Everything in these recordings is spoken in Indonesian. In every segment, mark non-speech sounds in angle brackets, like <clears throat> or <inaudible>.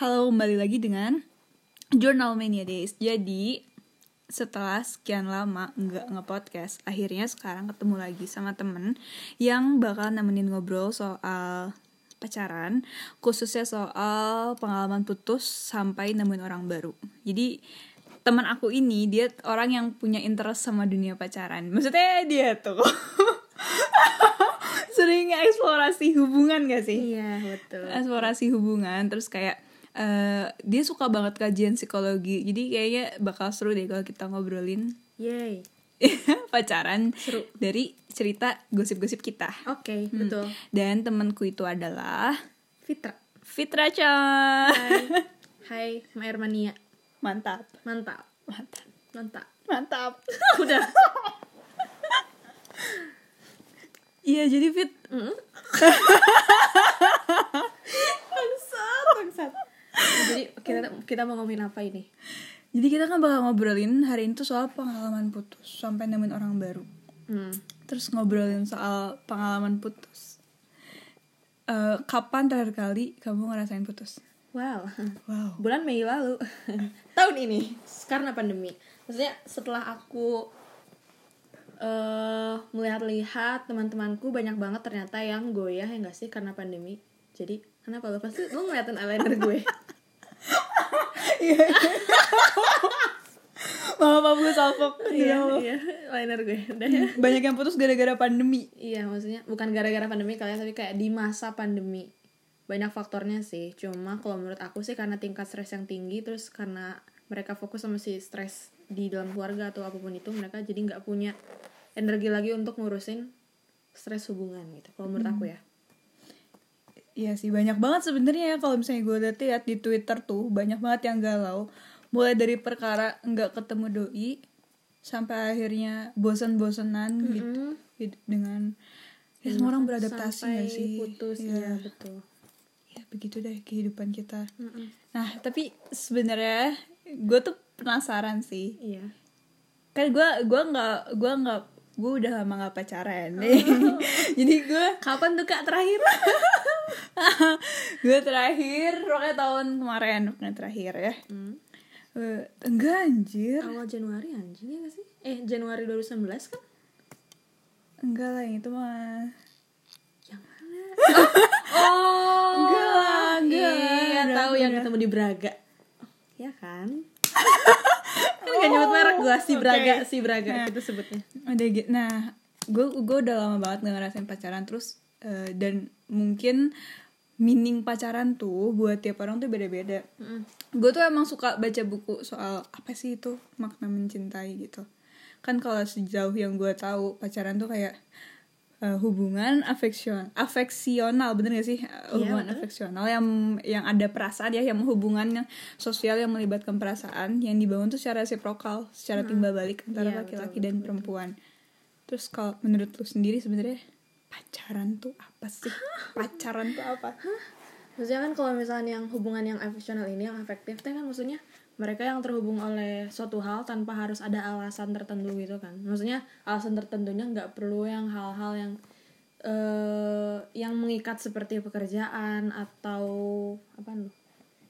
Halo, kembali lagi dengan Journal Mania Days. Jadi, setelah sekian lama nggak nge-podcast, akhirnya sekarang ketemu lagi sama temen yang bakal nemenin ngobrol soal pacaran, khususnya soal pengalaman putus sampai nemuin orang baru. Jadi, teman aku ini dia orang yang punya interest sama dunia pacaran. Maksudnya dia tuh <laughs> sering eksplorasi hubungan gak sih? Iya betul. eksplorasi hubungan terus kayak eh dia suka banget kajian psikologi jadi kayaknya bakal seru deh kalau kita ngobrolin Yay. <laughs> pacaran Seru. dari cerita gosip-gosip kita Oke Hmm. betul. dan temanku itu adalah Fitra. Fitra Chan Hai. <laughs> Hai Maer Mania. mantap Mantap. mantap Mantap. mantap <laughs> Udah. iya jadi Fit Mm. bangsat bangsat. Jadi kita kita mau ngomongin apa ini? jadi kita kan bakal ngobrolin hari ini tuh soal pengalaman putus sampai nemuin orang baru Hmm. terus ngobrolin soal pengalaman putus Eh, kapan terakhir kali kamu ngerasain putus Wow. wow Bulan Mei lalu. <laughs> Tahun ini karena pandemi. Maksudnya setelah aku eh melihat-lihat teman-temanku banyak banget ternyata yang goyah ya enggak sih karena pandemi. Jadi kenapa lo pasti lo ngeliatin eyeliner gue? <laughs> Maaf aku salfok iya, iya, eyeliner gue. Udah ya. Banyak yang putus gara-gara pandemi Iya, maksudnya bukan gara-gara pandemi kalian tapi kayak di masa pandemi. Banyak faktornya sih. Cuma kalau menurut aku sih karena tingkat stres yang tinggi terus karena mereka fokus sama si stres di dalam keluarga atau apa pun itu mereka jadi nggak punya energi lagi untuk ngurusin stres hubungan gitu. Kalau menurut aku ya. Iya sih banyak banget sebenarnya ya kalau misalnya gue lihat di Twitter tuh banyak banget yang galau mulai dari perkara nggak ketemu doi sampai akhirnya bosan-bosanan gitu, Mm-mm. gitu dengan ya semua orang beradaptasi Sampai gak sih putus ya, ya betul. ya begitu deh kehidupan kita Mm-mm. nah tapi sebenarnya gue tuh penasaran sih Iya. kan gue gua nggak gue nggak gue udah lama nggak pacaran Oh. <laughs> jadi gue Kapan tuh kak terakhir? <laughs> gue terakhir pokoknya tahun kemarin pokoknya terakhir ya Hmm. Eh, enggak anjir Awal Januari anjing ya gak sih? Eh Januari 2019 kan? enggak lah yang itu mah Yang mana? <laughs> oh, Enggak lah, enggak. Iya, tahu yang ketemu di Braga. Ya kan? <laughs> kan gak nyebut merek gua si oke. Braga, si Braga Nah. itu sebutnya. udah gitu nah gue gue udah lama banget gak ngerasain pacaran terus eh, dan mungkin meaning pacaran tuh buat tiap orang tuh beda-beda. Mm. gue tuh emang suka baca buku soal apa sih itu makna mencintai gitu. Kan kalau sejauh yang gue tahu pacaran tuh kayak eh, hubungan afeksion afeksional bener gak sih? Eh, hubungan bener. afeksional yang yang ada perasaan ya yang hubungan yang sosial yang melibatkan perasaan yang dibangun tuh secara resiprokal secara timbal balik antara Iya, laki-laki betul, dan perempuan. Terus kalau menurut lu sendiri sebenarnya pacaran tuh apa sih pacaran tuh apa Maksudnya kan kalau misalnya yang hubungan yang afeksional ini yang efektif kan maksudnya mereka yang terhubung oleh suatu hal tanpa harus ada alasan tertentu gitu kan. Maksudnya alasan tertentunya nggak perlu yang hal-hal yang eh yang mengikat seperti pekerjaan atau apa nih?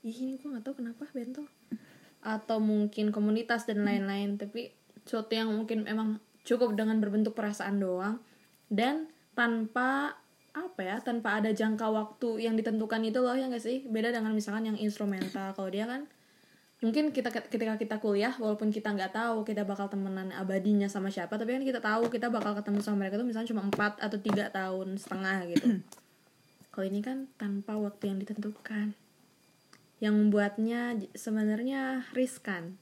Ih ini gue nggak tahu kenapa bento. Atau mungkin komunitas dan lain-lain. Tapi suatu yang mungkin emang cukup dengan berbentuk perasaan doang dan tanpa apa ya tanpa ada jangka waktu yang ditentukan itu loh ya nggak sih? Beda dengan misalkan yang instrumental. Kalau dia kan mungkin kita ketika kita kuliah walaupun kita nggak tahu kita bakal temenan abadinya sama siapa tapi kan kita tahu kita bakal ketemu sama mereka tuh misalnya cuma empat atau tiga tahun setengah gitu. <clears throat> Kalau ini kan tanpa waktu yang ditentukan. Yang membuatnya sebenarnya riskan.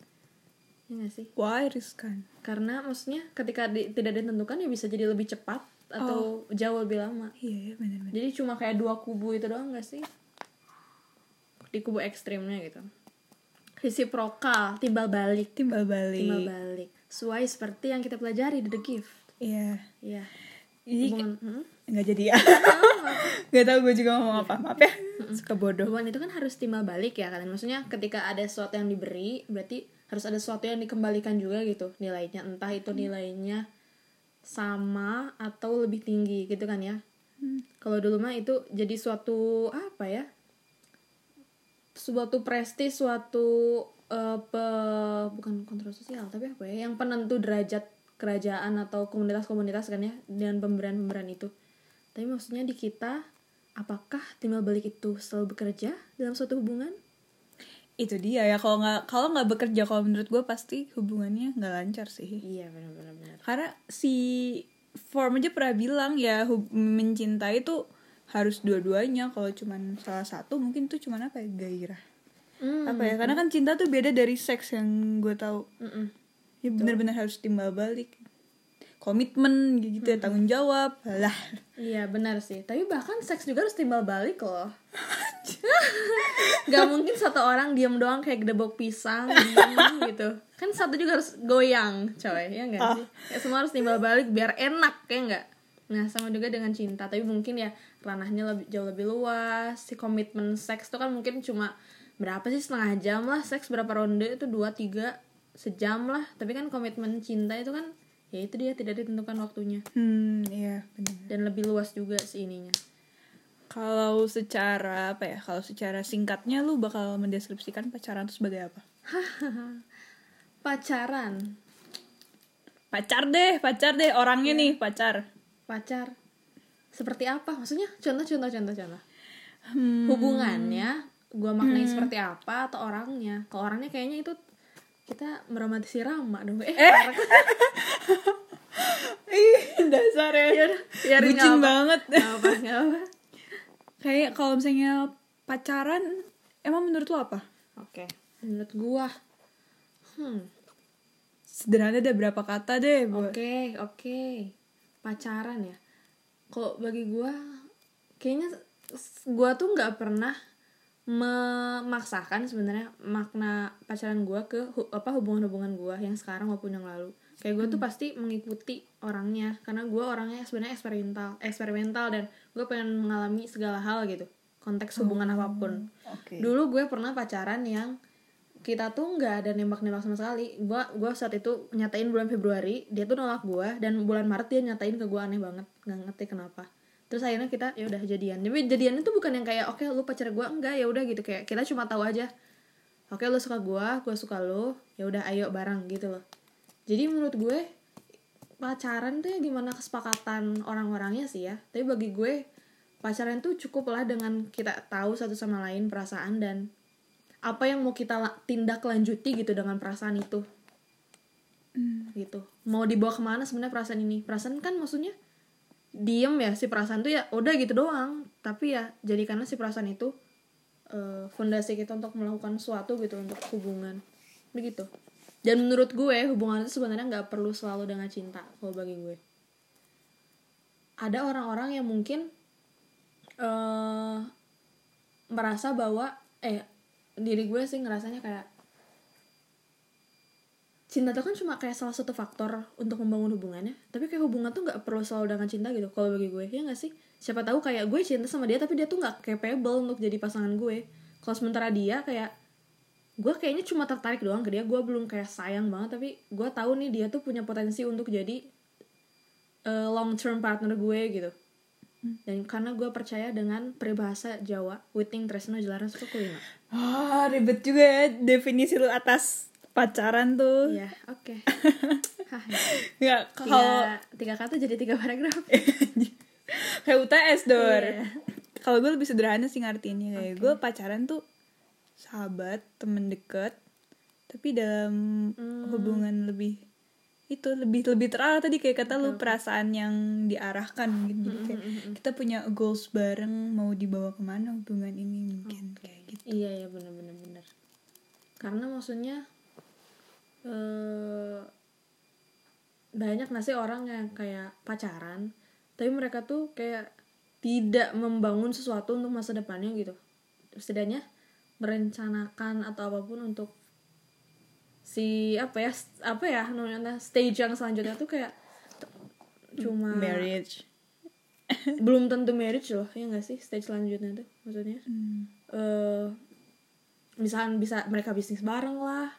Ya nggak sih? Why riskan? Karena maksudnya ketika di- tidak ditentukan ya bisa jadi lebih cepat atau jauh lebih lama iya ya benar-benar jadi cuma kayak dua kubu itu doang gak sih? Di kubu ekstrimnya gitu. Reciprocal, timbal balik, timbal balik timbal balik. Sesuai seperti yang kita pelajari di The Gift. iya Iya. Jadi Hubungan, hmm? nggak jadi ya nggak tahu gue juga ngomong apa maaf ya suka bodoh Hubungan itu kan harus timbal balik ya kan. Maksudnya ketika ada sesuatu yang diberi, berarti harus ada sesuatu yang dikembalikan juga gitu nilainya. Entah itu nilainya sama atau lebih tinggi gitu kan ya. Kalau dulu mah itu jadi suatu apa ya? suatu prestis suatu eh, pe- bukan kontrol sosial tapi apa ya yang penentu derajat kerajaan atau komunitas-komunitas kan ya dengan pemberian-pemberian itu tapi maksudnya di kita apakah timbal balik itu selalu bekerja dalam suatu hubungan itu dia ya kalau nggak kalau nggak bekerja kalau menurut gue pasti hubungannya nggak lancar sih. Iya benar-benar benar. Karena si form aja pernah bilang ya hub- mencintai itu harus dua-duanya. Kalau cuman salah satu mungkin tuh cuman apa ya? Gairah. Hmm, apa ya? Karena kan cinta tuh beda dari seks yang gue tahu. Mm-mm. ya benar-benar harus timbal balik. Komitmen gitu ya tanggung jawab lah. Iya benar sih. Tapi bahkan seks juga harus timbal balik loh. <laughs> <laughs> Gak mungkin satu orang diam doang kayak gedebok pisang diem <laughs> gitu. Kan satu juga harus goyang, coy. Ya enggak sih? Ya, semua harus timbal balik biar enak ya enggak? Nah, sama juga dengan cinta, tapi mungkin ya ranahnya lebih jauh lebih luas. Si komitmen seks tuh kan mungkin cuma berapa sih setengah jam lah seks berapa ronde itu dua tiga sejam lah tapi kan komitmen cinta itu kan ya itu dia tidak ditentukan waktunya hmm iya benar dan lebih luas juga sih ininya kalau secara apa ya kalau secara singkatnya lu bakal mendeskripsikan pacaran itu sebagai apa? <laughs> Pacaran. Pacar deh pacar deh orangnya nih pacar. Pacar. Seperti apa? Maksudnya contoh contoh contoh contoh. Hmm, hubungannya gua maknai seperti apa atau orangnya? Kalau orangnya kayaknya itu kita meromantisi Rama dong. Eh, <laughs> ih dasar ya. Biarin, bucin banget. Nggak apa nggak apa kayak kalau misalnya pacaran emang menurut lu apa oke menurut gua hmm sederhana deh berapa kata deh Oke, oke. Pacaran ya. Kok bagi gua kayaknya gua tuh nggak pernah memaksakan sebenarnya makna pacaran gua ke hu- apa hubungan-hubungan gua yang sekarang maupun yang lalu. Kayak gua tuh pasti mengikuti orangnya karena gua orangnya sebenarnya eksperimental, eksperimental dan gua pengen mengalami segala hal gitu. Konteks hubungan apa pun. oke Dulu gue pernah pacaran yang kita tuh nggak ada nembak-nembak sama sekali. Gua gua saat itu nyatain bulan Februari, dia tuh nolak gua dan bulan Maret dia nyatain ke gua aneh banget, nggak ngerti kenapa. Terus akhirnya kita ya udah jadian. Tapi jadian itu bukan yang kayak oke lu pacar gua enggak ya udah gitu kayak kita cuma tahu aja. Oke lu suka gua, gua suka lu, ya udah ayo bareng gitu loh. Jadi menurut gue pacaran tuh ya gimana kesepakatan orang-orangnya sih ya. Tapi bagi gue pacaran tuh cukup lah dengan kita tahu satu sama lain perasaan dan apa yang mau kita la- tindak lanjuti gitu dengan perasaan itu. Gitu. Mau dibawa ke mana sebenarnya perasaan ini? Perasaan kan maksudnya diem ya si perasaan tuh ya udah gitu doang. Tapi ya jadi karena si perasaan itu eh, fondasi kita untuk melakukan sesuatu gitu untuk hubungan. Begitu dan menurut gue hubungan itu sebenarnya nggak perlu selalu dengan cinta kalau bagi gue. Ada orang-orang yang mungkin eh merasa bahwa eh diri gue sih ngerasanya kayak cinta tuh kan cuma kayak salah satu faktor untuk membangun hubungannya. Tapi kayak hubungan tuh nggak perlu selalu dengan cinta gitu kalau bagi gue. Ya nggak sih? Siapa tahu kayak gue cinta sama dia tapi dia tuh nggak capable untuk jadi pasangan gue. Kalau sementara dia kayak gue kayaknya cuma tertarik doang ke dia. Gue belum kayak sayang banget tapi gue tahu nih dia tuh punya potensi untuk jadi long term partner gue gitu. Dan karena gue percaya dengan peribahasa Jawa Witing Tresno Jelaran Suku Kulina ah ribet juga ya definisi lu atas pacaran tuh. Iya, oke. <laughs> Hah, nggak tiga, kalau tiga kata jadi tiga paragraf. <laughs> kayak UTS dor. Iya. kalau gue lebih sederhana sih ngartiinnya kayak gue pacaran tuh sahabat temen deket tapi dalam Hmm. hubungan lebih itu lebih lebih terarah tadi kayak kata lu perasaan yang diarahkan gitu Jadi kayak Hmm, kita punya goals bareng mau dibawa ke mana hubungan ini mungkin kayak gitu Iya ya bener bener bener. Karena maksudnya eh banyak nasi orang yang kayak pacaran, tapi mereka tuh kayak tidak membangun sesuatu untuk masa depannya gitu. Setidaknya merencanakan atau apa pun untuk si apa ya apa ya namanya stage yang selanjutnya tuh kayak cuma marriage. <laughs> belum tentu marriage loh ya nggak sih stage selanjutnya tuh maksudnya. Hmm. eh misalkan bisa mereka bisnis bareng lah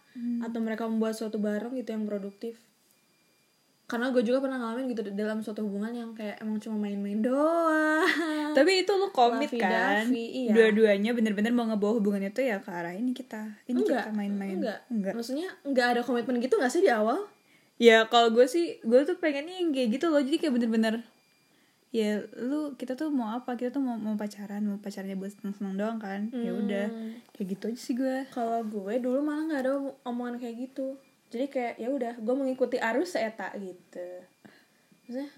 atau mereka membuat suatu bareng gitu yang produktif karena gue juga pernah ngalamin gitu dalam suatu hubungan yang kayak emang cuma main-main doang. <laughs> Tapi itu lu komit kan? iya. dua-duanya bener-bener mau ngebawa hubungan itu ya ke arah ini kita ini enggak kita main-main. enggak. enggak. Maksudnya enggak ada komitmen gitu gak sih di awal? Ya kalau gue sih gue tuh pengennya yang kayak gitu loh. Jadi kayak bener-bener ya lu kita tuh mau apa? Kita tuh mau mau pacaran mau pacarnya buat seneng-seneng doang kan? Ya udah kayak gitu aja sih gue. Kalau gue dulu malah nggak ada omongan kayak gitu jadi kayak ya udah gue mengikuti arus eta gitu. Maksudnya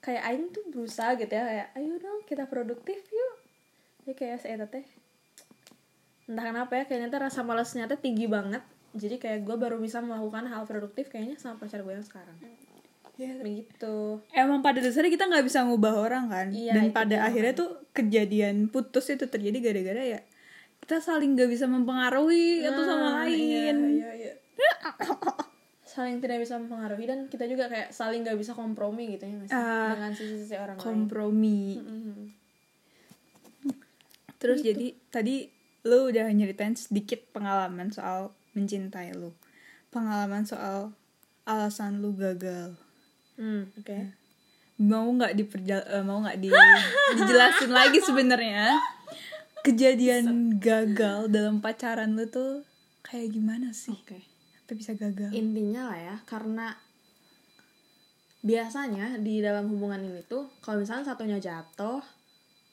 kayak Aing tuh berusaha gitu ya kayak ayo dong kita produktif yuk. Jadi kayak seeta teh entah kenapa ya kayaknya tuh rasa malesnya tuh tinggi banget. Jadi kayak gue baru bisa melakukan hal produktif kayaknya sama pacar gue yang sekarang. Ya begitu. Emang pada dasarnya kita nggak bisa ngubah orang kan? Iya, dan pada dia. akhirnya tuh kejadian putus itu terjadi gara-gara ya kita saling nggak bisa mempengaruhi satu sama Nah, iya, lain. iya, iya. <laughs> saling tidak bisa mempengaruhi dan kita juga kayak saling nggak bisa kompromi gitu ya nggak sih? Ah, dengan sisi-sisi orang lain. kompromi. Mhm. terus jadi tadi lu udah nyeritain sedikit pengalaman soal mencintai lu. Pengalaman soal alasan lu gagal. Hmm, oke. Mau nggak diperjal eh, mau nggak di <laughs> dijelasin lagi sebenarnya? Kejadian gagal dalam pacaran lu tuh kayak gimana sih? Oke kita bisa gagal. Intinya lah ya karena biasanya di dalam hubungan ini tuh kalau misalnya satunya jatuh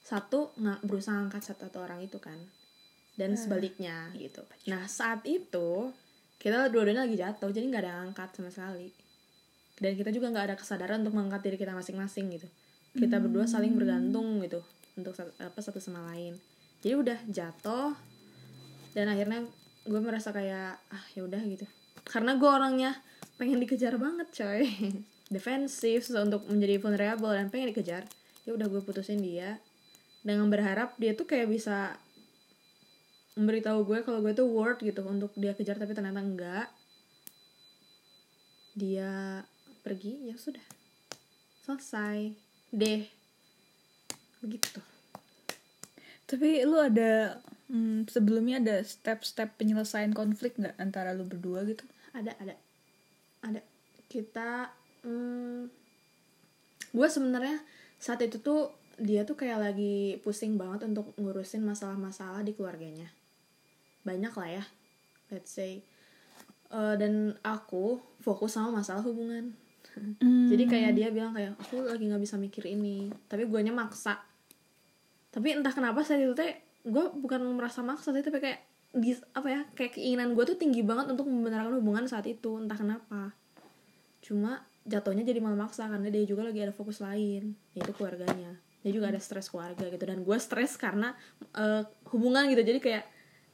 satu nggak berusaha angkat satu, satu orang itu kan dan sebaliknya gitu. Nah saat itu kita dua-duanya lagi jatuh jadi nggak ada yang angkat sama sekali. Dan kita juga nggak ada kesadaran untuk mengangkat diri kita masing-masing gitu. Kita berdua saling bergantung gitu untuk satu, apa satu sama lain. Jadi udah jatuh dan akhirnya gue merasa kayak ah ya udah gitu karena gue orangnya pengen dikejar banget coy. <laughs> Defensif untuk menjadi vulnerable dan pengen dikejar. Ya udah gue putusin dia. Dengan berharap dia tuh kayak bisa memberitahu gue kalau gue tuh worth gitu untuk dia kejar tapi ternyata enggak. Dia pergi ya sudah. Selesai. Deh. Begitu. Tapi lu ada hmm, sebelumnya ada step-step penyelesaian konflik nggak antara lu berdua gitu? Ada ada. Ada. Kita hmm, gue sebenarnya saat itu tuh dia tuh kayak lagi pusing banget untuk ngurusin masalah-masalah di keluarganya. Banyak lah ya let's say. Eh, dan aku fokus sama masalah hubungan. Jadi kayak dia bilang kayak aku lagi nggak bisa mikir ini. Tapi guanya maksa. Tapi entah kenapa saat itu teh gue bukan merasa maksa sih tapi kayak di apa ya kayak keinginan gue tuh tinggi banget untuk membenarkan hubungan saat itu entah kenapa. Cuma jatuhnya jadi malah maksa karena dia juga lagi ada fokus lain yaitu keluarganya. Dia juga ada stres keluarga gitu dan gue stres karena eh, hubungan gitu. Jadi kayak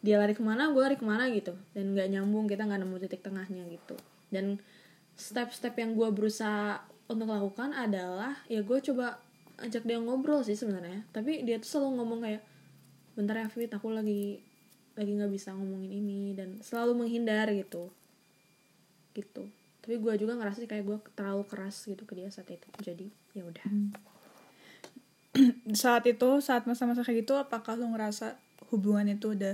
dia lari ke mana gue lari ke mana gitu. Dan nggak nyambung kita nggak nemu titik tengahnya gitu. Dan step-step yang gue berusaha untuk lakukan adalah ya gue coba ajak dia ngobrol sih sebenarnya. Tapi dia tuh selalu ngomong kayak bentar ya Fit aku lagi lagi nggak bisa ngomongin ini dan selalu menghindar gitu. Gitu. Tapi gue juga ngerasa sih kayak gue terlalu keras gitu ke dia saat itu. Jadi ya udah. <clears throat> Saat itu saat masa-masa kayak gitu apakah lu ngerasa hubungan itu udah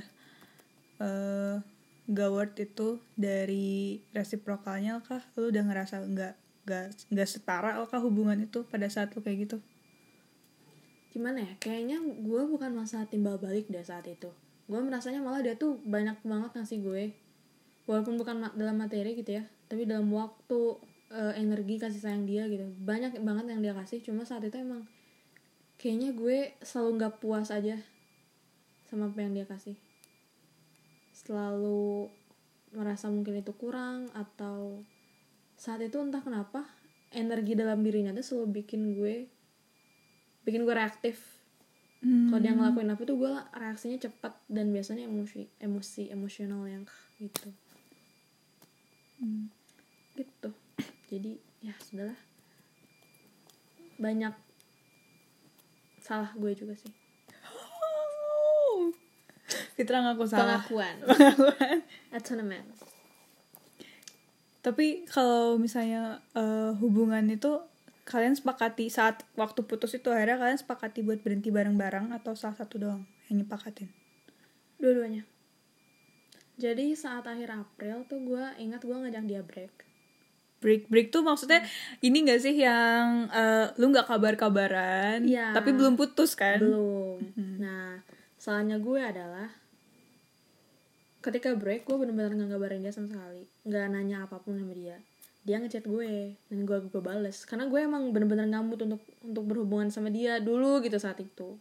eh gak itu dari resiprokalnya kah? Lu udah ngerasa nggak nggak nggak setara kah hubungan itu pada saat lu kayak gitu gimana ya kayaknya gue bukan masalah timbal balik deh saat itu. Gue merasanya malah dia tuh banyak banget ngasih gue. Walaupun bukan ma- dalam materi gitu ya tapi dalam waktu eh, energi kasih sayang dia gitu. Banyak banget yang dia kasih cuma saat itu emang kayaknya gue selalu nggak puas aja sama apa yang dia kasih. Selalu merasa mungkin itu kurang atau saat itu entah kenapa energi dalam dirinya tuh selalu bikin gue bikin gue reaktif. Kalau dia ngelakuin apa tuh gue reaksinya cepat dan biasanya emosi emosi emosional yang gitu. Gitu. Jadi ya sudahlah. Banyak salah gue juga sih. <laughs> Fitra ngaku salah. Pengakuan. Atonement tapi kalau misalnya eh, hubungan itu kalian sepakati saat waktu putus itu akhirnya kalian sepakati buat berhenti bareng-bareng atau salah satu doang yang nyepakatin? Dua-duanya. Jadi saat akhir April tuh gue ingat gue ngajak dia break. Break break tuh maksudnya ini gak sih yang eh, lu nggak kabar-kabaran Iya. tapi belum putus kan? Belum. Nah salahnya gue adalah ketika break gue bener-bener nggak ngabarin dia sama sekali. Nggak nanya apa pun sama dia dia ngechat gue dan gue gue bales. Karena gue emang bener-bener ngamut untuk untuk berhubungan sama dia dulu gitu saat itu.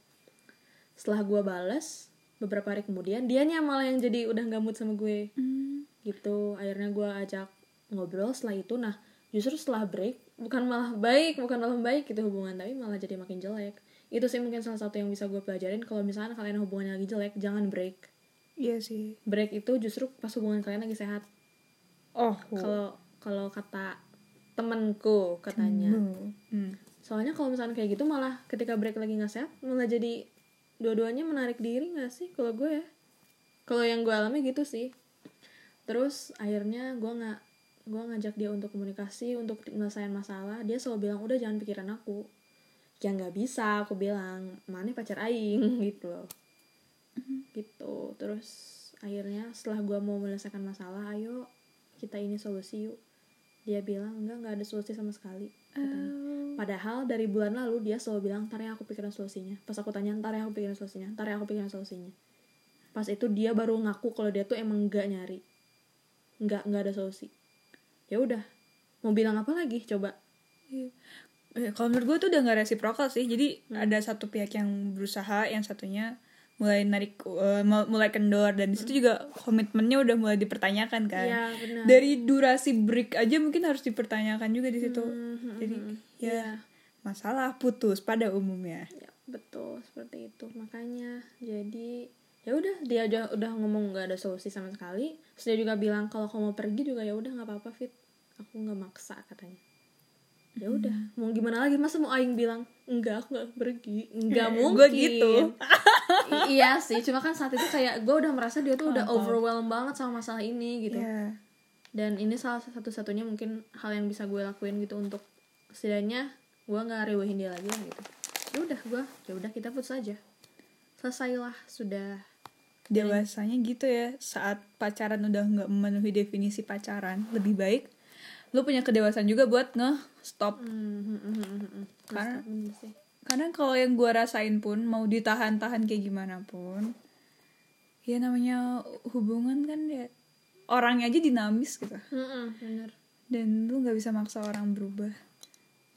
Setelah gue bales beberapa hari kemudian dianya malah yang jadi udah ngamut sama gue. Hmm. gitu. Akhirnya gue ajak ngobrol setelah itu. Nah justru setelah break bukan malah baik bukan malah baik gitu hubungan tapi malah jadi makin jelek. Itu sih mungkin salah satu yang bisa gue pelajarin kalau misalnya kalian hubungannya lagi jelek jangan break. Iya sih. Break itu justru pas hubungan kalian lagi sehat. Oh. Kalau kalau kata temenku katanya. Hmm. soalnya kalau misalnya kayak gitu malah ketika break lagi nggak sehat malah jadi dua-duanya menarik diri nggak sih kalau gue? Ya kalau yang gue alami gitu sih. Terus akhirnya gue nggak gue ngajak dia untuk komunikasi untuk menyelesaikan masalah. Dia selalu bilang udah jangan pikiran aku. Ya nggak bisa aku bilang mana pacar aing <laughs> gitu loh. Gitu. Terus akhirnya setelah gue mau menyelesaikan masalah ayo kita ini solusi yuk dia bilang enggak nggak ada solusi sama sekali katanya. Padahal dari bulan lalu dia selalu bilang, ntar ya aku pikirin solusinya. Pas aku tanya, ntar ya aku pikirin solusinya. Ntar ya aku pikirin solusinya. Pas itu dia baru ngaku kalau dia tuh emang nggak nyari. Nggak, nggak ada solusi. Ya udah. Mau bilang apa lagi? Coba. Iya. Eh, kalau menurut gue tuh udah gak resiprokal sih jadi ada satu pihak yang berusaha yang satunya mulai narik mul- mulai kendor dan di situ juga komitmennya udah mulai dipertanyakan kan benar. dari durasi break aja mungkin harus dipertanyakan juga di situ Hmm, jadi hmm, ya iya. masalah putus pada umumnya Ya, betul seperti itu. Makanya jadi ya udah dia aja udah ngomong nggak ada solusi sama sekali. Terus dia juga bilang kalau kamu mau pergi juga ya udah nggak apa-apa fit. Aku nggak maksa katanya. Ya udah, mau gimana lagi? Masa mau aing bilang enggak aku nggak pergi? Enggak Eh, mungkin. gua gitu. I- <laughs> iya sih, cuma kan saat itu kayak gue udah merasa dia tuh udah overwhelmed banget sama masalah ini gitu. ya Dan ini salah satu-satunya mungkin hal yang bisa gue lakuin gitu untuk setidaknya gue nggak rewehin dia lagi lah gitu. Ya udah gue, ya udah kita putus aja. Selesailah sudah. dewasanya gitu ya saat pacaran udah nggak memenuhi definisi pacaran lebih baik lu punya kedewasaan juga buat nge stop Hmm, hmm, hmm, hmm, hmm, hmm. Karena- sih. karena kalau yang gue rasain pun mau ditahan-tahan kayak gimana pun ya namanya hubungan kan ya orangnya aja dinamis gitu Hmm, hmm, bener. dan lu nggak bisa maksa orang berubah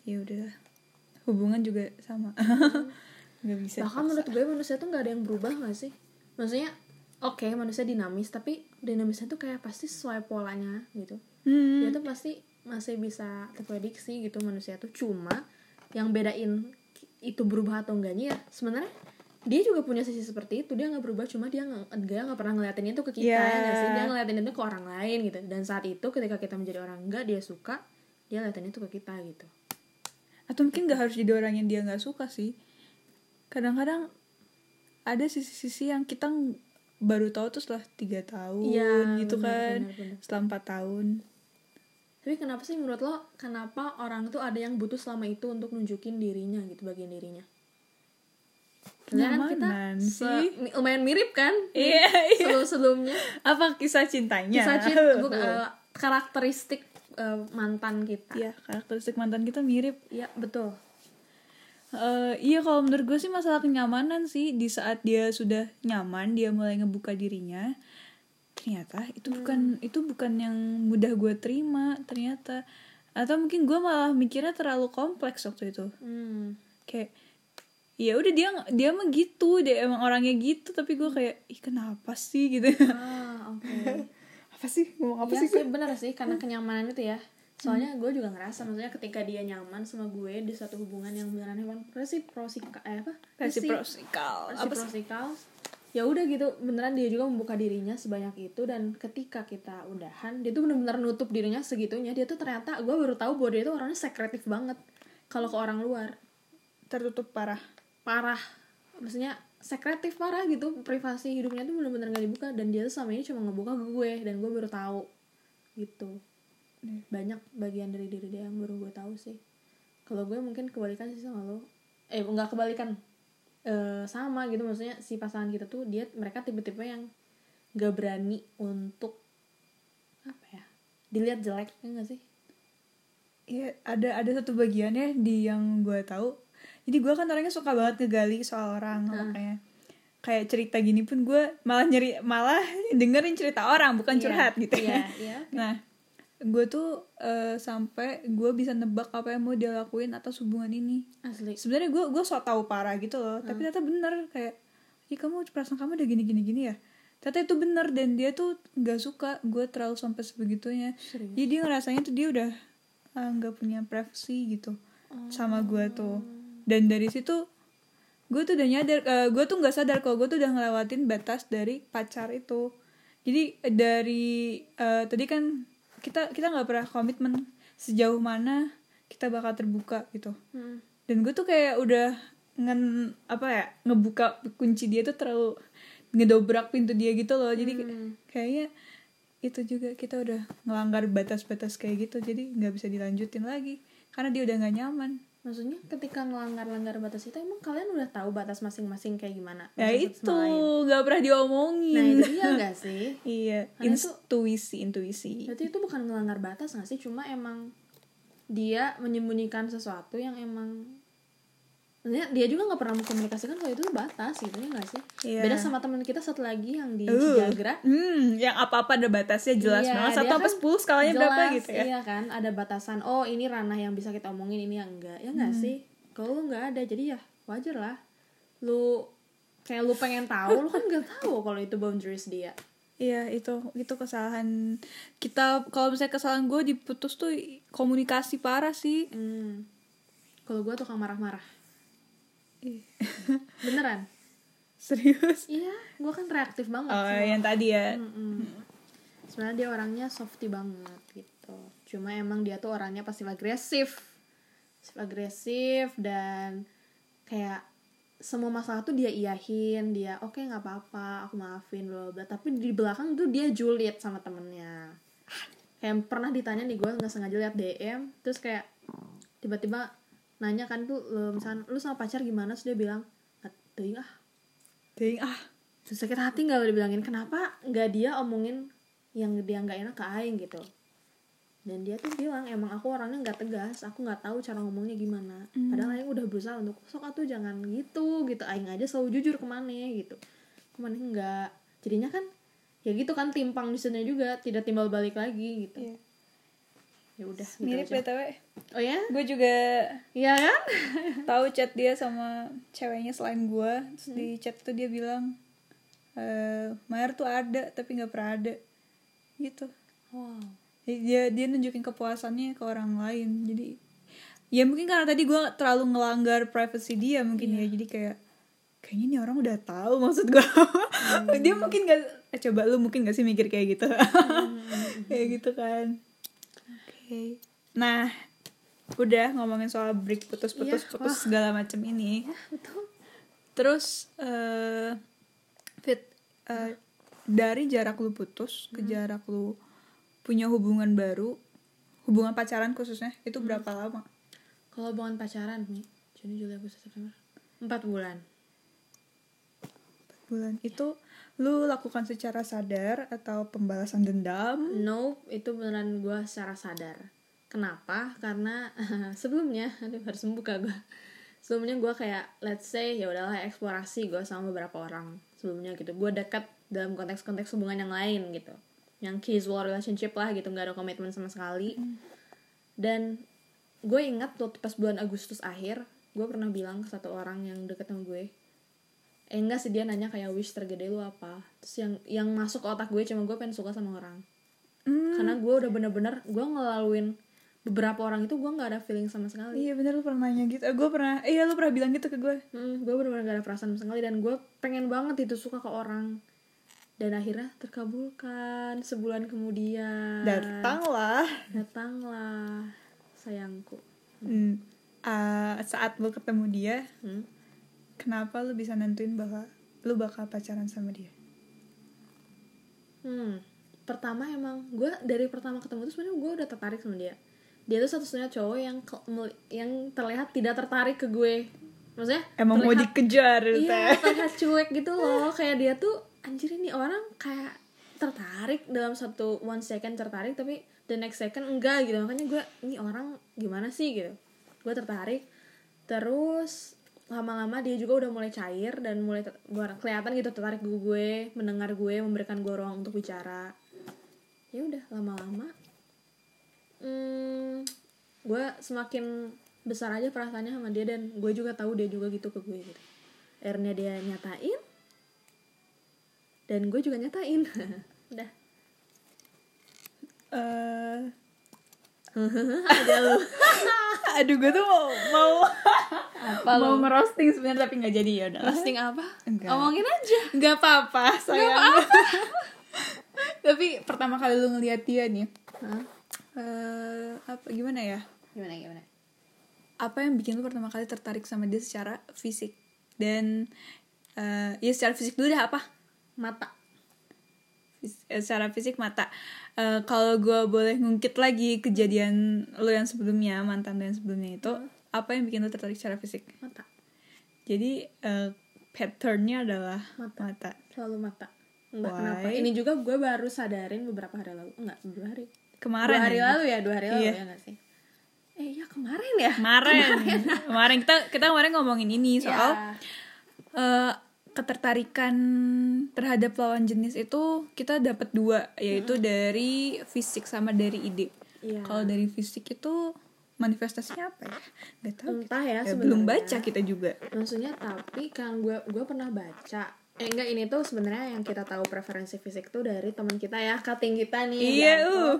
ya udah hubungan juga sama <laughs> nggak bisa Bahkan menurut gue manusia tuh nggak ada yang berubah gak sih? Maksudnya oke manusia dinamis tapi dinamisnya tuh kayak pasti sesuai polanya gitu. Hmm. dia tuh pasti masih bisa terprediksi gitu manusia tuh. Cuma yang bedain itu berubah atau enggaknya ya sebenarnya dia juga punya sisi seperti itu. Dia nggak berubah cuma dia nggak dia nggak pernah ngeliatin itu ke kita Yeah. ya sih? Dia ngeliatin itu ke orang lain gitu. Dan saat itu ketika kita menjadi orang enggak dia suka dia ngeliatin itu ke kita gitu. Atau mungkin nggak harus jadi orang yang dia nggak suka sih. Kadang-kadang ada sisi-sisi yang kita baru tahu tuh setelah tiga tahun Iya, gitu benar, kan. benar, benar. setelah empat tahun tapi kenapa sih menurut lo kenapa orang tuh ada yang butuh selama itu untuk nunjukin dirinya gitu bagian dirinya? Kan kita se- sih. lumayan mirip kan? Iya, iya. sebelum sebelumnya apa kisah cintanya? Kisah cinta <laughs> bukan, eh, karakteristik eh, mantan kita. Iya, karakteristik mantan kita mirip. Iya, betul. Eh, iya kalau menurut gue sih masalah kenyamanan sih. Di saat dia sudah nyaman dia mulai ngebuka dirinya ternyata itu Hmm. bukan itu bukan yang mudah gue terima ternyata. Atau mungkin gue malah mikirnya terlalu kompleks waktu itu. Hmm. kayak ya udah dia dia mah gitu dia emang orangnya gitu tapi gue kayak ih kenapa sih? gitu. Ah <laughs> oke. Apa sih? Ngomong apa Iya sih Hmm. sih bener sih karena kenyamanan itu ya. Soalnya gue juga ngerasa maksudnya ketika dia nyaman sama gue di satu hubungan yang beneran hewan resiprosika eh apa? Sih? reciprocal ya udah gitu beneran dia juga membuka dirinya sebanyak itu dan ketika kita udahan dia tuh bener-bener nutup dirinya segitunya dia tuh ternyata gue baru tahu bahwa dia tuh orangnya sekretif banget kalau ke orang luar. Tertutup parah. Parah. Maksudnya sekretif parah gitu privasi hidupnya tuh bener-bener gak dibuka dan dia tuh selama ini cuma ngebuka ke gue dan gue baru tahu. Gitu. Banyak bagian dari diri dia yang baru gue tahu sih. Kalau gue mungkin kebalikan sih sama lo. Eh nggak kebalikan Eh, sama gitu maksudnya si pasangan kita tuh dia mereka tipe-tipe yang gak berani untuk apa ya dilihat jelek ya gak sih? Ya ada ada satu bagiannya di yang gue tahu. Jadi gue kan orangnya suka banget ngegali soal orang makanya kayak cerita gini pun gue malah nyeri malah dengerin cerita orang bukan Iya, curhat gitu. iya, ya <laughs> iya. nah gue tuh eh, sampai gue bisa nebak apa yang mau dia lakuin atas hubungan ini. Asli. Sebenarnya gue gue so tau parah gitu loh tapi ternyata bener kayak Ih, kamu perasaan kamu udah gini gini gini ya? Ternyata itu bener dan dia tuh nggak suka gue terlalu sampai sebegitunya. Serius? jadi dia ngerasanya tuh dia udah ah, nggak punya privacy gitu sama gue tuh. Dan dari situ gue tuh udah nyadar eh, gue tuh nggak sadar kalau gue tuh udah ngelewatin batas dari pacar itu. Jadi eh, dari eh, tadi kan kita kita nggak pernah komitmen sejauh mana kita bakal terbuka gitu Hmm. dan gue tuh kayak udah ngen apa ya ngebuka kunci dia tuh terlalu ngedobrak pintu dia gitu loh jadi Hmm. kayaknya itu juga kita udah ngelanggar batas-batas kayak gitu jadi nggak bisa dilanjutin lagi karena dia udah nggak nyaman maksudnya ketika melanggar-langgar batas itu emang kalian udah tahu batas masing-masing kayak gimana? Ya itu nggak pernah diomongin. Nah itu dia nggak sih? <laughs> Iya Karena itu- intuisi intuisi. Berarti itu bukan melanggar batas nggak sih? Cuma emang dia menyembunyikan sesuatu yang emang Maksudnya dia juga nggak pernah mengkomunikasikan kalau itu batas gitu ya nggak sih? Iya. beda sama teman kita satu lagi yang di Uh, Cijagra. hmm, yang apa-apa ada batasnya jelas Iya, banget. satu apa kan sepuluh skalanya berapa jelas, gitu ya? iya kan? Ada batasan oh ini ranah yang bisa kita omongin ini yang enggak. Ya nggak Hmm. sih? Kalau lu nggak ada jadi ya wajar lah. Lu kayak lu pengen tahu lu kan nggak tahu kalau itu boundaries dia. Iya itu itu kesalahan kita. Kalau misalnya kesalahan gue diputus tuh komunikasi parah sih. Hmm. kalau gue tukang marah-marah beneran? Serius? Iya gue kan reaktif banget oh sama- yang tadi ya? Sebenarnya dia orangnya softy banget gitu. Cuma emang dia tuh orangnya pasif agresif. Pasif agresif dan kayak semua masalah tuh dia iyahin dia oke nggak apa-apa aku maafin bla bla bla." tapi di belakang tuh dia julid sama temennya. Kayak pernah ditanya nih gue nggak sengaja liat DM terus kayak tiba-tiba nanya kan tuh lu misalnya lu sama pacar gimana? Terus dia bilang teuing ah. Ding, ah. Terus sakit hati nggak lo dibilangin? Kenapa nggak dia omongin yang dia nggak enak ke Aing? Gitu. Dan dia tuh bilang emang aku orangnya nggak tegas aku nggak tahu cara ngomongnya gimana. Padahal Aing udah berusaha untuk sok atuh jangan gitu gitu. Aing aja selalu jujur ke mana gitu. Ke mana nggak jadinya kan ya gitu kan timpang di sana juga tidak timbal balik lagi gitu. Iya. Ya udah gitu mirip aja. btw. Oh ya? Gue juga iya kan? tahu chat dia sama ceweknya selain gue terus di chat tuh dia bilang eh Mayer tuh ada tapi nggak pernah ada. Gitu. Wow. Jadi dia dia nunjukin kepuasannya ke orang lain. Jadi ya mungkin karena tadi gue terlalu ngelanggar privacy dia mungkin ya. Jadi kayak kayaknya ini orang udah tahu maksud gue <laughs> dia mungkin gak eh, coba lu mungkin gak sih mikir kayak gitu? <laughs> Kayak gitu kan oke nah udah ngomongin soal break putus-putus Iya, putus segala macam ini. Betul. Terus eh fit eh, dari jarak lu putus ke jarak lu punya hubungan baru hubungan pacaran khususnya itu berapa lama? Kalau hubungan pacaran nih Juni Juli Agustus September empat bulan. Empat bulan. Itu lu lakukan secara sadar atau pembalasan dendam No, itu beneran gue secara sadar. Kenapa? Karena <laughs> sebelumnya, aduh harus membuka gue. Sebelumnya gue kayak, let's say ya udahlah eksplorasi gue sama beberapa orang sebelumnya gitu. Gue dekat dalam konteks-konteks hubungan yang lain gitu, yang casual relationship lah gitu, nggak ada komitmen sama sekali. Dan gue ingat waktu pas bulan Agustus akhir, gue pernah bilang ke satu orang yang deket sama gue, eh enggak sih dia nanya kayak wish tergede lu apa? Terus yang yang masuk ke otak gue cuma gue pengen suka sama orang. Hmm, karena gue udah bener-bener gue ngelaluin beberapa orang itu gue nggak ada feeling sama sekali. Iya bener lu pernah nanya gitu. Gue pernah iya lu pernah bilang gitu ke gue. Hmm, gue bener-bener gak ada perasaan sama sekali dan gue pengen banget itu suka ke orang. Dan akhirnya terkabulkan sebulan kemudian. Datanglah. Datanglah sayangku. Hmm, ah, saat lu ketemu dia hmm? Kenapa lu bisa nentuin bahwa lu bakal pacaran sama dia Hmm, pertama emang gue dari pertama ketemu tuh sebenarnya gue udah tertarik sama dia. Dia tuh satu-satunya cowok yang yang terlihat tidak tertarik ke gue. Maksudnya emang mau terlihat- dikejar gitu Iya, ya <laughs> terlihat cuek gitu loh. Kayak dia tuh anjir ini orang kayak tertarik dalam satu one second tertarik tapi the next second enggak gitu makanya gue ini orang gimana sih gitu gue tertarik terus lama-lama dia juga udah mulai cair dan mulai kelihatan gitu tertarik ke gue mendengar gue memberikan gue ruang untuk bicara. Ya udah lama-lama hmm, gue semakin besar aja perasaannya sama dia dan gue juga tahu dia juga gitu ke gue gitu. Akhirnya dia nyatain dan gue juga nyatain. <laughs> Udah. Eh, ada <laughs> lu aduh gue tuh mau mau apa mau lu? merosting sebenarnya tapi nggak jadi ya udah. Posting apa? Enggak. omongin aja. Nggak apa-apa sayang. <laughs> Tapi pertama kali lu ngeliat dia nih Hah? eh apa gimana ya? Gimana gimana? Apa yang bikin lu pertama kali tertarik sama dia secara fisik? Dan eh ya secara fisik dulu deh apa? Mata. Fis- eh, secara fisik mata Eh, kalau gue boleh ngungkit lagi kejadian lu yang sebelumnya mantan lu yang sebelumnya itu apa yang bikin lu tertarik secara fisik? Mata. Jadi eh, patternnya adalah Mata. mata. Selalu mata. Enggak Why? kenapa. Ini juga gue baru sadarin beberapa hari lalu. Enggak dua hari. Kemarin dua hari ya? lalu ya dua hari lalu Iya. ya enggak sih? Eh ya kemarin ya? Kemarin. <laughs> Kemarin. Kita kita kemarin ngomongin ini soal Ya. eh, ketertarikan terhadap lawan jenis itu kita dapat dua yaitu dari fisik sama dari ide. Iya. kalau dari fisik itu manifestasinya apa ya? Nggak tahu. Entah ya, Ya, belum baca kita juga. Maksudnya tapi kan gue gue pernah baca. Eh enggak ini tuh sebenarnya yang kita tahu preferensi fisik tuh dari teman kita ya cutting kita nih iya Yanto. uh.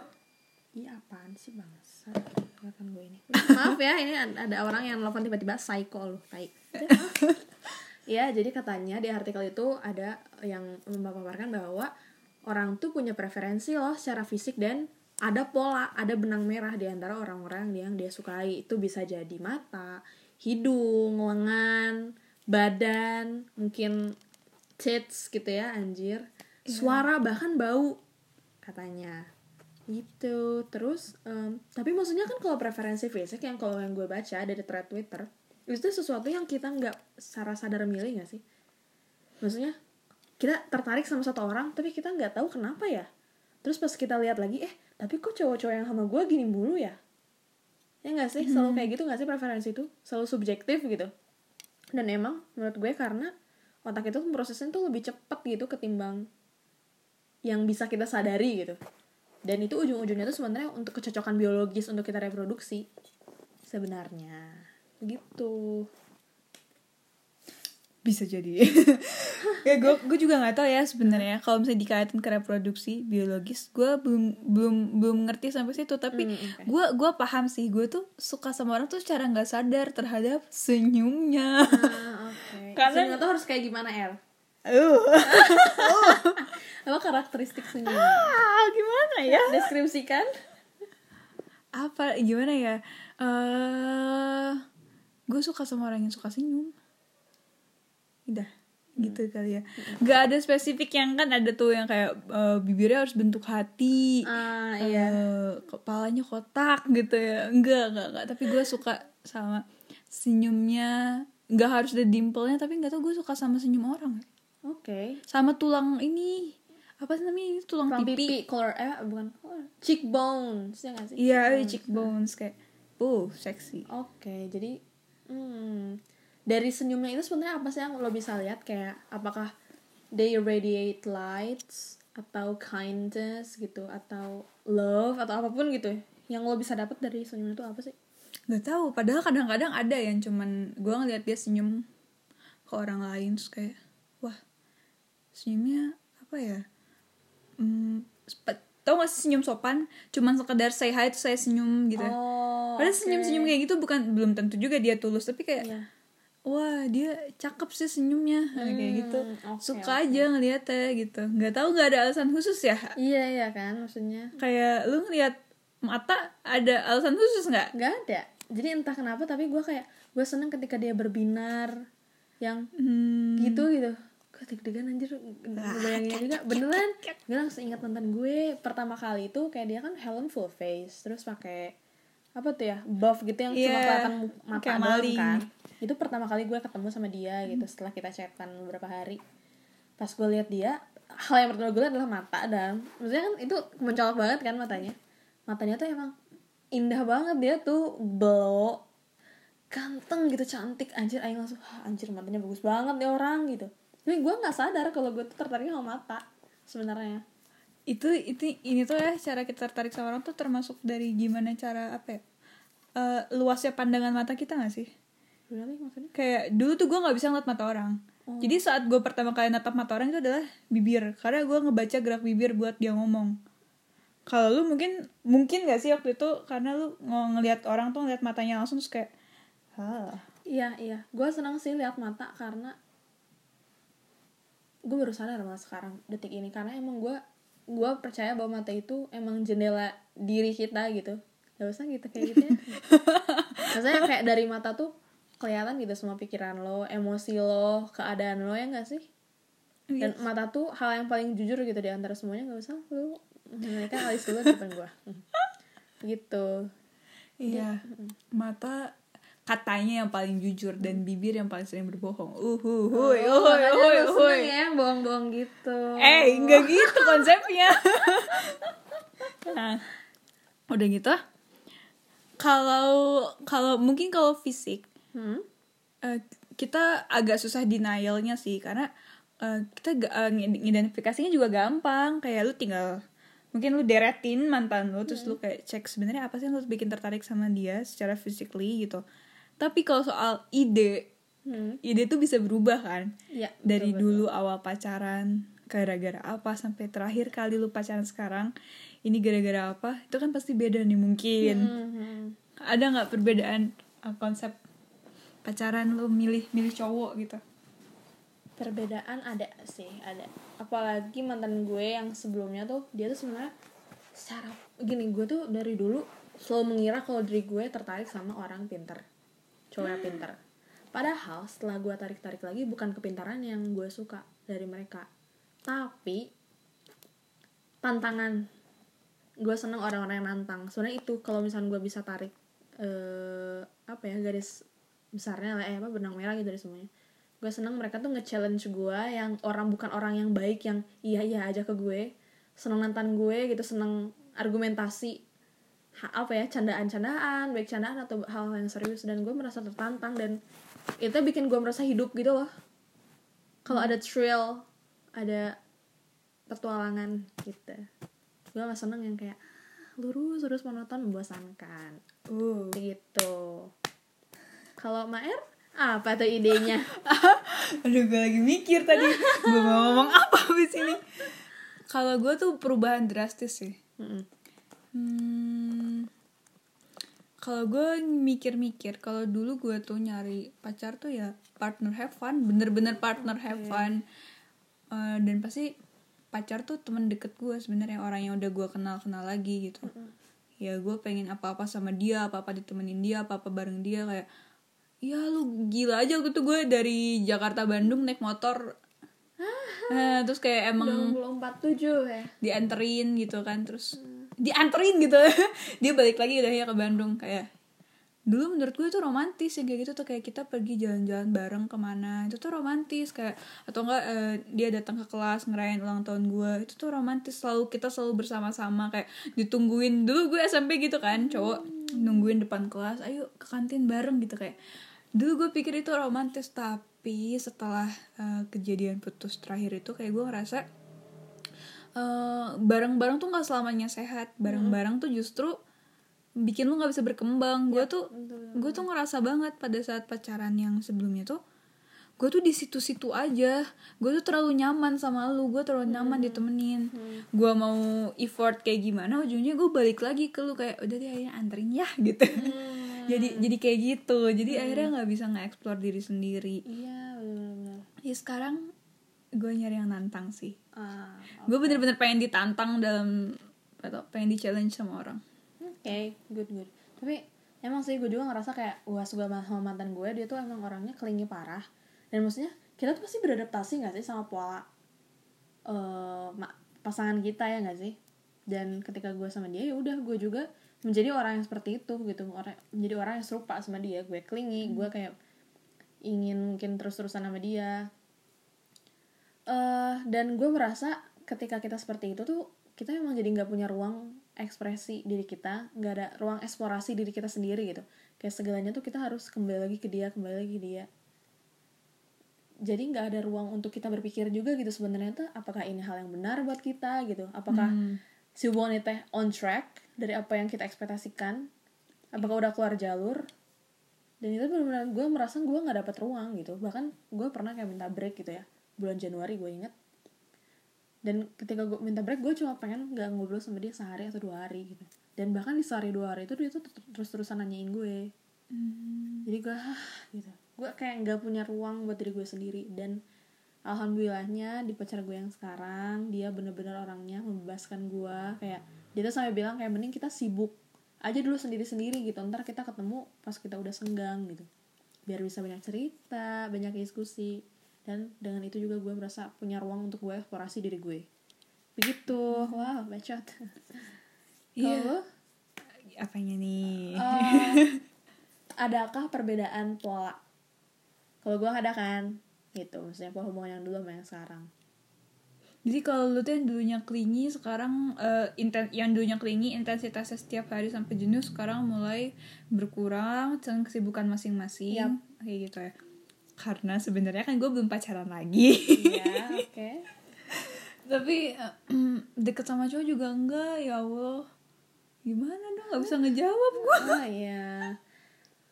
Iya apaan sih bangsa Kelihatan gue ini. Maaf ya ini ada orang yang nelfon tiba-tiba psycho loh tai <laughs> ya jadi katanya di artikel itu ada yang memaparkan bahwa orang tuh punya preferensi loh secara fisik dan ada pola, ada benang merah di antara orang-orang yang dia sukai. Itu bisa jadi mata, hidung, lengan, badan, mungkin tits gitu ya, anjir. Suara bahkan bau katanya. Gitu. Terus em, tapi maksudnya kan kalau preferensi fisik yang kalau yang gue baca dari thread Twitter, itu sesuatu yang kita nggak secara sadar milih nggak sih? Maksudnya kita tertarik sama satu orang tapi kita nggak tahu kenapa ya? Terus pas kita lihat lagi eh tapi kok cowok-cowok yang sama gue gini mulu ya? Ya nggak sih? Selalu kayak gitu nggak sih preferensi itu? Selalu subjektif gitu. Dan emang menurut gue karena otak itu prosesnya tuh lebih cepet gitu ketimbang yang bisa kita sadari gitu. Dan itu ujung-ujungnya tuh sebenarnya untuk kecocokan biologis untuk kita reproduksi. Sebenarnya gitu. Bisa jadi. <laughs> Ya gue gue juga nggak tahu ya sebenarnya. Kalau misalnya dikaitin ke reproduksi biologis gue belum belum belum ngerti sampai situ. Tapi Hmm, oke. gue gue paham sih. Gue tuh suka sama orang tuh secara nggak sadar terhadap senyumnya. Ah, oke. <laughs> Karena- Senyum tuh harus kayak gimana El? Uh. <laughs> Apa karakteristik senyum ah, gimana ya? Deskripsikan. Apa gimana ya? Eh gue suka sama orang yang suka senyum. Udah gitu kali ya. Nggak ada spesifik yang kan ada tuh yang kayak eh, bibirnya harus bentuk hati ah iya. eh, kepalanya kotak gitu ya. Enggak enggak enggak tapi gue suka sama senyumnya. Nggak harus ada dimplenya tapi nggak tau gue suka sama senyum orang. Oke. Sama tulang ini. Apa sih namanya ini? Tulang, Tulang pipi, pipi color eh bukan color. Cheekbones ya nggak sih? Iya Cheekbones. cheekbones kayak uh seksi. Oke, jadi hmm, dari senyumnya itu sebenarnya apa sih yang lo bisa lihat kayak apakah they radiate lights atau kindness gitu atau love atau apa pun gitu. Yang lo bisa dapat dari senyum itu apa sih? nggak tahu. Padahal kadang-kadang ada yang cuman gue ngeliat dia senyum ke orang lain terus kayak wah senyumnya apa ya? Hmm, tau gak sih senyum sopan? Cuman sekedar say hi terus saya senyum gitu. Oh, padahal oke. senyum-senyum kayak gitu bukan belum tentu juga dia tulus tapi kayak Iya. wah dia cakep sih senyumnya. Kayak gitu. Hmm, oke, suka aja ngeliatnya gitu. Nggak tahu nggak ada alasan khusus ya? Iya iya kan maksudnya. Kayak lu ngeliat mata ada alasan khusus nggak? Nggak ada. Jadi entah kenapa tapi gue kayak gue seneng ketika dia berbinar yang hmm, gitu gitu gue deg-degan anjir bayanginnya juga. beneran? gue langsung ingat mantan gue pertama kali itu kayak dia kan Helen full face terus pakai apa tuh ya buff gitu yang cuma Iya, kelihatan mata kayak doang kan. Itu pertama kali gue ketemu sama dia gitu setelah kita chatan beberapa hari. Pas gue lihat dia hal yang pertama gue lihat adalah mata dan maksudnya kan itu mencolok banget kan matanya. Matanya tuh emang indah banget dia tuh blow ganteng gitu cantik. Anjir aing langsung "Hah, anjir matanya bagus banget nih orang gitu tapi gue nggak sadar kalau gue tuh tertarik sama mata sebenarnya. Itu itu ini tuh ya cara kita tertarik sama orang tuh termasuk dari gimana cara apa ya eh, luasnya pandangan mata kita gak sih? Gimana nih maksudnya. Kayak dulu tuh gue nggak bisa ngeliat mata orang. Jadi saat gue pertama kali natap mata orang itu adalah bibir karena gue ngebaca gerak bibir buat dia ngomong. Kalau lu mungkin mungkin gak sih waktu itu karena lu ng- ngelihat orang tuh ngeliat matanya langsung terus kayak ah Iya iya, gue senang sih lihat mata karena gue baru sadar malah sekarang detik ini. Karena emang gue gue percaya bahwa mata itu emang jendela diri kita gitu. Gak usah gitu kayak gitu ya. <laughs> Maksudnya kayak dari mata tuh kelihatan gitu semua pikiran lo emosi lo keadaan lo ya gak sih? Dan mata tuh hal yang paling jujur gitu di antara semuanya gak usah lu mereka alis dulu depan gue <laughs> gitu. Iya. Mata katanya yang paling jujur dan bibir yang paling sering berbohong. Uhu huy Oh, huy makanya huy lu huy seneng ya bohong-bohong gitu. Eh, enggak gitu konsepnya. <laughs> nah, udah gitu. Kalau kalau mungkin kalau fisik Hmm? eh, kita agak susah denialnya sih karena eh, kita ngid- ngidentifikasinya juga gampang. Kayak lu tinggal mungkin lu deretin mantan lu terus lu kayak cek sebenarnya apa sih yang lu bikin tertarik sama dia secara physically gitu tapi kalau soal ide Hmm. ide tuh bisa berubah kan Iya, dari betul, dulu awal pacaran gara-gara apa sampai terakhir kali lu pacaran sekarang ini gara-gara apa itu kan pasti beda nih mungkin Hmm. ada nggak perbedaan uh, konsep pacaran lu milih milih cowok gitu Perbedaan ada sih, ada. Apalagi mantan gue yang sebelumnya tuh dia tuh sebenarnya secara gini gue tuh dari dulu selalu mengira kalau diri gue tertarik sama orang pinter, cowok yang pinter. Padahal setelah gue tarik-tarik lagi bukan kepintaran yang gue suka dari mereka, tapi tantangan. Gue seneng orang-orang yang nantang. Sebenarnya itu kalau misalnya gue bisa tarik eh apa ya garis besarnya lah eh apa benang merah gitu dari semuanya gue seneng mereka tuh nge-challenge gue yang orang bukan orang yang baik yang iya iya aja ke gue seneng nantang gue gitu seneng argumentasi apa ya candaan-candaan baik candaan atau hal yang serius. Dan gue merasa tertantang dan itu bikin gue merasa hidup gitu loh. Kalau ada thrill ada petualangan gitu. Gue gak seneng yang kayak lurus lurus monoton membosankan. Uh. Gitu. Kalau Maer apa tuh idenya? <laughs> Aduh gue lagi mikir tadi. Gue mau ngomong apa abis ini <laughs> kalau gue tuh perubahan drastis sih. Mm-mm. Hmm, kalau gue mikir-mikir, kalau dulu gue tuh nyari pacar tuh ya partner have fun, bener-bener partner have fun, Eh, dan pasti pacar tuh temen deket gue sebenarnya orang yang udah gue kenal kenal lagi gitu. Ya gue pengen apa-apa sama dia, apa-apa ditemenin dia, apa-apa bareng dia kayak, ya lu gila aja waktu itu gue dari Jakarta Bandung naik motor, <laughs> Eh, terus kayak emang 24 ya. dianterin gitu kan terus dianterin gitu. <laughs> Dia balik lagi udah ya ke Bandung kayak dulu menurut gue itu romantis yang kayak gitu tuh kayak kita pergi jalan-jalan bareng ke mana itu tuh romantis kayak atau enggak eh, dia datang ke kelas ngerayain ulang tahun gue itu tuh romantis selalu kita selalu bersama-sama kayak ditungguin. Dulu gue SMP gitu kan cowok nungguin depan kelas ayo ke kantin bareng gitu kayak. Dulu gue pikir itu romantis tapi setelah eh, kejadian putus terakhir itu kayak gue ngerasa eh, bareng-bareng tuh nggak selamanya sehat. Bareng-bareng tuh justru bikin lu nggak bisa berkembang. Gue tuh gue tuh ngerasa banget pada saat pacaran yang sebelumnya tuh gue tuh di situ-situ aja. Gue tuh terlalu nyaman sama lu. Gue terlalu nyaman ditemenin. Gue mau effort kayak gimana ujungnya gue balik lagi ke lu kayak udah deh akhirnya anterin ya <laughs> gitu. Jadi jadi kayak gitu. Jadi akhirnya nggak bisa nge-explore diri sendiri. Iya benar-benar ya sekarang gue nyari yang nantang sih ah gue bener-bener pengen ditantang dalam atau pengen di challenge sama orang. Oke good good. Tapi emang sih gue juga ngerasa kayak wah suka banget sama mantan gue dia tuh emang orangnya kelingi parah. Dan maksudnya kita tuh pasti beradaptasi gak sih sama pola ma- pasangan kita ya gak sih? Dan ketika gue sama dia ya udah gue juga menjadi orang yang seperti itu gitu. Orang menjadi orang yang serupa sama dia. Gue kelingi gue kayak ingin mungkin terus-terusan sama dia eh dan gue merasa ketika kita seperti itu tuh kita memang jadi nggak punya ruang ekspresi diri kita nggak ada ruang eksplorasi diri kita sendiri gitu. Kayak segalanya tuh kita harus kembali lagi ke dia kembali lagi ke dia. Jadi nggak ada ruang untuk kita berpikir juga gitu sebenarnya tuh apakah ini hal yang benar buat kita gitu? Apakah Hmm. si hubungan itu on track dari apa yang kita ekspektasikan? Apakah udah keluar jalur? Dan itu benar-benar gue merasa gue nggak dapat ruang gitu. Bahkan gue pernah kayak minta break gitu ya bulan Januari gue inget. Dan ketika gue minta break gue cuma pengen nggak ngobrol sama dia sehari atau dua hari gitu. Dan bahkan di sehari dua hari itu dia tuh terus terusan nanyain gue. Jadi gue ah, gitu. Gue kayak nggak punya ruang buat diri gue sendiri. Dan alhamdulillahnya di pacar gue yang sekarang dia bener-bener orangnya membebaskan gue. Kayak dia tuh sampai bilang kayak mending kita sibuk aja dulu sendiri-sendiri gitu. Ntar kita ketemu pas kita udah senggang gitu. Biar bisa banyak cerita banyak diskusi dan dengan itu juga gue merasa punya ruang untuk gue eksplorasi diri gue begitu wow bacot <laughs> Iya. Lo, Apanya nih? eh, adakah perbedaan pola kalau gue ada kan gitu maksudnya pola hubungan yang dulu sama yang sekarang Jadi kalau lu tuh yang dulunya klingi sekarang eh, inten yang dulunya klingi intensitasnya setiap hari sampai jenuh sekarang mulai berkurang dengan kesibukan masing-masing Yap. kayak gitu ya. Karena sebenarnya kan gue belum pacaran lagi. iya oke <laughs> Tapi eh, <clears throat> deket sama cowok juga enggak ya Allah. Gimana dong nggak bisa ngejawab gue. oh iya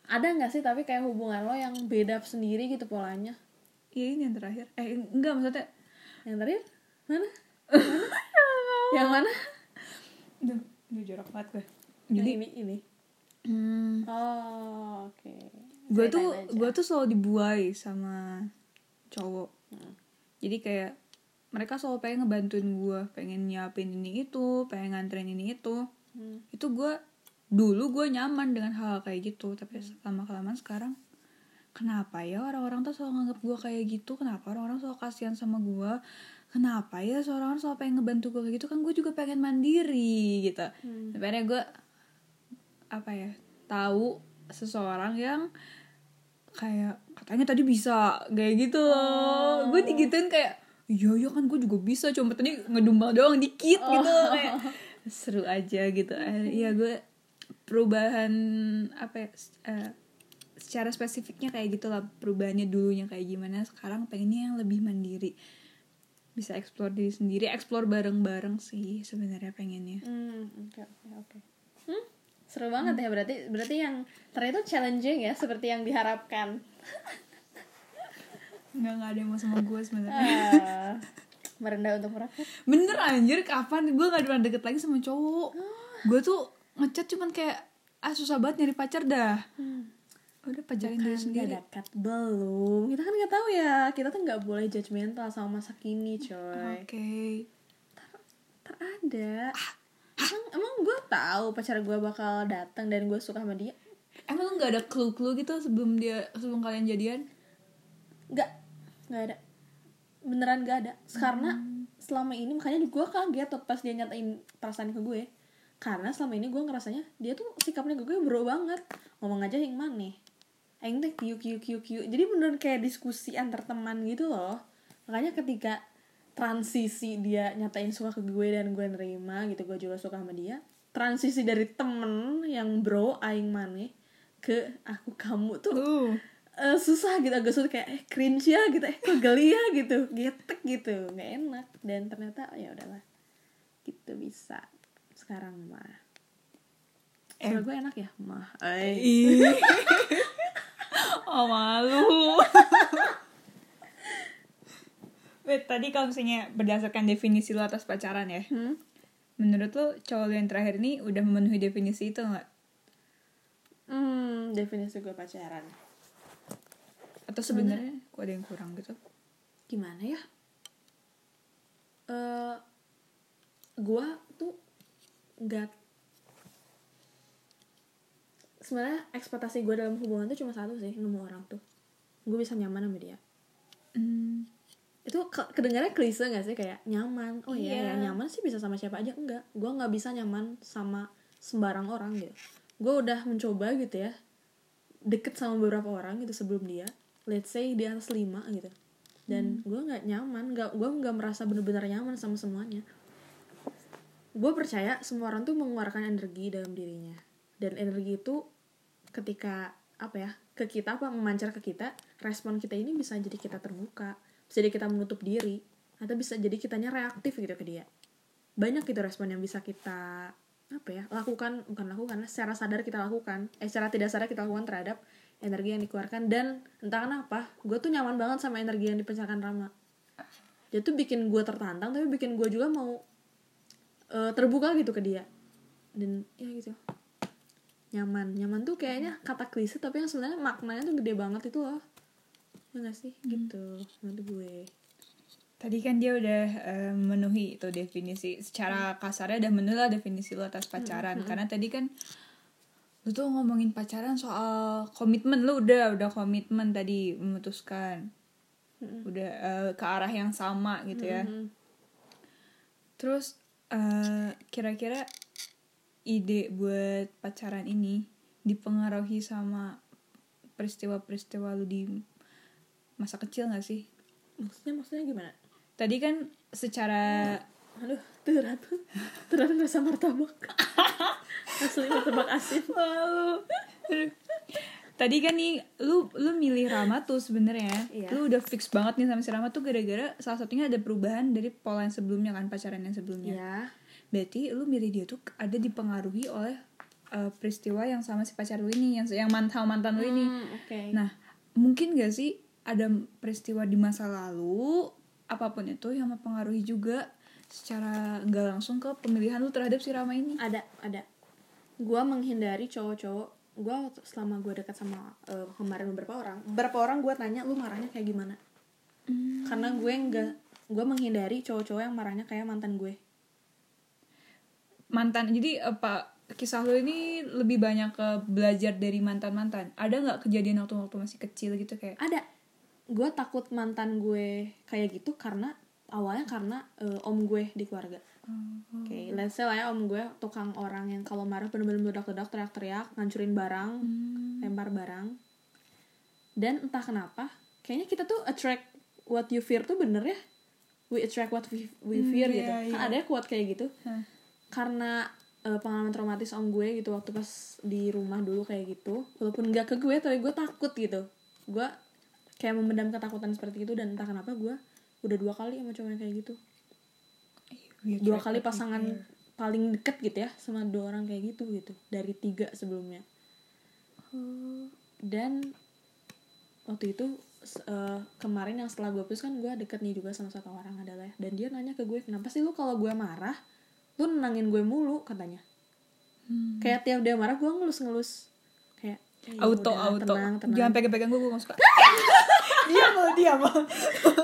ada nggak sih tapi kayak hubungan lo yang beda sendiri gitu polanya Iya ini yang terakhir. Eh enggak maksudnya. yang tadi mana <laughs> yang mana Duh, duh jorok banget gue. Jadi ini ini hmm, oh oke gue tuh gue tuh selalu dibuai sama cowok. Hmm. jadi kayak mereka selalu pengen ngebantuin gue pengen nyiapin ini itu pengen nganterin ini itu. Hmm. itu gue dulu gue nyaman dengan hal, -hal kayak gitu. Tapi lama kelamaan sekarang kenapa ya orang-orang tuh selalu nganggap gue kayak gitu? Kenapa orang-orang selalu kasihan sama gue kenapa ya seorang orang selalu pengen ngebantu gue kayak gitu? Kan gue juga pengen mandiri gitu. Hmm. akhirnya gue apa ya tahu seseorang yang kayak katanya tadi bisa kayak gitu loh. Gue digituin kayak iya iya kan gue juga bisa cuma tadi ngedumbal doang dikit gitu kayak. Seru aja gitu. Eh, iya gue perubahan apa ya, eh, secara spesifiknya kayak gitu lah perubahannya dulunya kayak gimana. Sekarang pengennya yang lebih mandiri. Bisa explore diri sendiri explore bareng-bareng sih sebenarnya pengennya. Hmm, oke oke oke. Hmm, seru banget ya berarti berarti yang ternyata challenging ya seperti yang diharapkan. nggak nggak ada yang mau sama gue sebenarnya Ah, merendah untuk merapat. bener anjir kapan gue gak pernah deket lagi sama cowok gue tuh ngechat cuman kayak ah susah banget nyari pacar dah udah pacarin diri Kan sendiri dekat belum. Kita kan nggak tahu ya. Kita tuh nggak boleh judgmental sama masa kini, coy. oke Ntar ada. Emang, emang gue tahu pacar gue bakal datang dan gue suka sama dia. emang lu nggak ada clue-clue gitu sebelum dia sebelum kalian jadian Nggak, nggak ada. Beneran gak ada. Karena selama ini makanya gue kaget tuh pas dia nyatain perasaan ke gue. Karena selama ini gue ngerasanya dia tuh sikapnya ke gue bro banget. Ngomong aja yang mana Aing teh kiu kiu kiu kiu. Jadi beneran kayak diskusi antar teman gitu loh. Makanya ketika transisi dia nyatain suka ke gue dan gue nerima gitu gue juga suka sama dia. Transisi dari temen yang bro aing maneh ke aku kamu tuh uh. eh, susah gitu agak sulit kayak eh cringe ya gitu eh kok geli ya gitu getek gitu nggak enak. Dan ternyata ya udahlah gitu bisa sekarang mah. Eh. Gue enak ya mah eh. <laughs> Oh malu <laughs> Wait, tadi kalau misalnya berdasarkan definisi lo atas pacaran ya hmm? Menurut lo cowok lo yang terakhir ini udah memenuhi definisi itu nggak? hmm definisi gue pacaran Atau sebenarnya kok ada yang kurang gitu? gimana ya eh gue tuh nggak sebenarnya ekspektasi gue dalam hubungan tuh cuma satu sih nemu orang tuh gue bisa nyaman sama dia Hmm. Itu ke- kedengarannya klise gak sih? Kayak nyaman. Oh iya Iya. ya nyaman sih bisa sama siapa aja. Enggak. Gue nggak bisa nyaman sama sembarang orang gitu. Gue udah mencoba gitu ya deket sama beberapa orang gitu sebelum dia. Let's say di atas lima gitu. Dan gue nggak nyaman. Nggak gue nggak merasa bener-bener nyaman sama semuanya. Gue percaya semua orang tuh mengeluarkan energi dalam dirinya. Dan energi itu ketika apa ya ke kita apa memancar ke kita respon kita ini bisa jadi kita terbuka bisa jadi kita menutup diri atau bisa jadi kitanya reaktif gitu ke dia. Banyak gitu respon yang bisa kita apa ya lakukan bukan lakukan secara sadar kita lakukan. Eh secara tidak sadar kita lakukan terhadap energi yang dikeluarkan. Dan entah kenapa gue tuh nyaman banget sama energi yang dipancarkan Rama. Dia tuh bikin gue tertantang tapi bikin gue juga mau uh, terbuka gitu ke dia. Dan ya gitu. Nyaman. Nyaman tuh kayaknya kata klise tapi yang sebenarnya maknanya tuh gede banget itu loh ya gak sih? Gitu menurut gue. Tadi kan dia udah eh, memenuhi itu definisi. Secara kasarnya udah memenuhi lah definisi lu atas pacaran. Karena tadi kan lu tuh ngomongin pacaran soal komitmen. Lu udah udah komitmen tadi memutuskan. Udah eh, ke arah yang sama gitu ya. Terus eh, kira-kira ide buat pacaran ini dipengaruhi sama peristiwa-peristiwa lu di masa kecil gak sih maksudnya maksudnya gimana tadi kan secara aduh berat berat rasa martabak asli martabak asin Malu. Tadi kan nih lu lu milih Rama tuh sebenarnya. Iya. Lu udah fix banget nih sama si Rama tuh gara-gara salah satunya ada perubahan dari pola yang sebelumnya kan pacaran yang sebelumnya. ya Berarti lu milih dia tuh ada dipengaruhi oleh uh, peristiwa yang sama si pacar lu ini yang yang mantan mantan lu ini. Hmm, oke Nah, mungkin gak sih ada peristiwa di masa lalu apa pun itu yang mempengaruhi juga secara nggak langsung ke pemilihan lu terhadap si Rama ini. ada ada. Gue menghindari cowok-cowok. Gue selama gue dekat sama eh, kemarin beberapa orang beberapa orang gue tanya lu marahnya kayak gimana? Karena gue nggak gue menghindari cowok-cowok yang marahnya kayak mantan gue. Mantan jadi apa kisah lo ini lebih banyak ke belajar dari mantan mantan ada nggak kejadian waktu waktu masih kecil gitu kayak ada gue takut mantan gue kayak gitu karena awalnya karena eh, om gue di keluarga. Oke let's say lah ya om gue tukang orang yang kalau marah bener-bener meledak-ledak teriak-teriak ngancurin barang lempar barang. Dan entah kenapa kayaknya kita tuh attract what you fear tuh bener ya. We attract what we, we fear iya, gitu. iya. kan ada ya quote kayak gitu. Hah. karena eh, pengalaman traumatis om gue gitu waktu pas di rumah dulu kayak gitu. Walaupun nggak ke gue tapi gue takut gitu. Gue kayak memendam ketakutan seperti itu dan entah kenapa gue udah dua kali sama cowok yang kayak gitu. We dua kali pasangan paling deket gitu ya sama dua orang kayak gitu gitu dari tiga sebelumnya. Dan waktu itu eh, kemarin yang setelah gue putus kan gue deket nih juga sama satu orang adalah dan dia nanya ke gue kenapa sih lu kalau gue marah lu nenangin gue mulu? katanya. Hmm. kayak tiap dia marah gue ngelus-ngelus. Kayak "Ya auto udah, auto. tenang, tenang." jangan pegang pegang gue gue gak suka <laughs> diam lo diam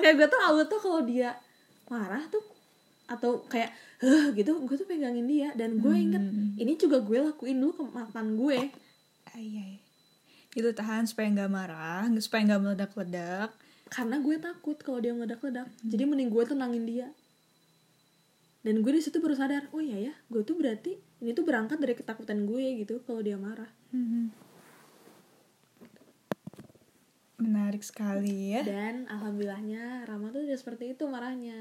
kayak gue tuh auto kalau dia marah tuh atau kayak huh gitu gue tuh pegangin dia. Dan gue inget ini juga gue lakuin dulu ke mantan gue ay. itu tahan supaya nggak marah supaya nggak meledak ledak karena gue takut kalau dia meledak-ledak. Jadi mending gue tenangin dia. Dan gue di situ baru sadar oh iya ya gue tuh berarti ini tuh berangkat dari ketakutan gue gitu kalau dia marah menarik sekali ya. Dan alhamdulillahnya Rama tuh udah seperti itu marahnya.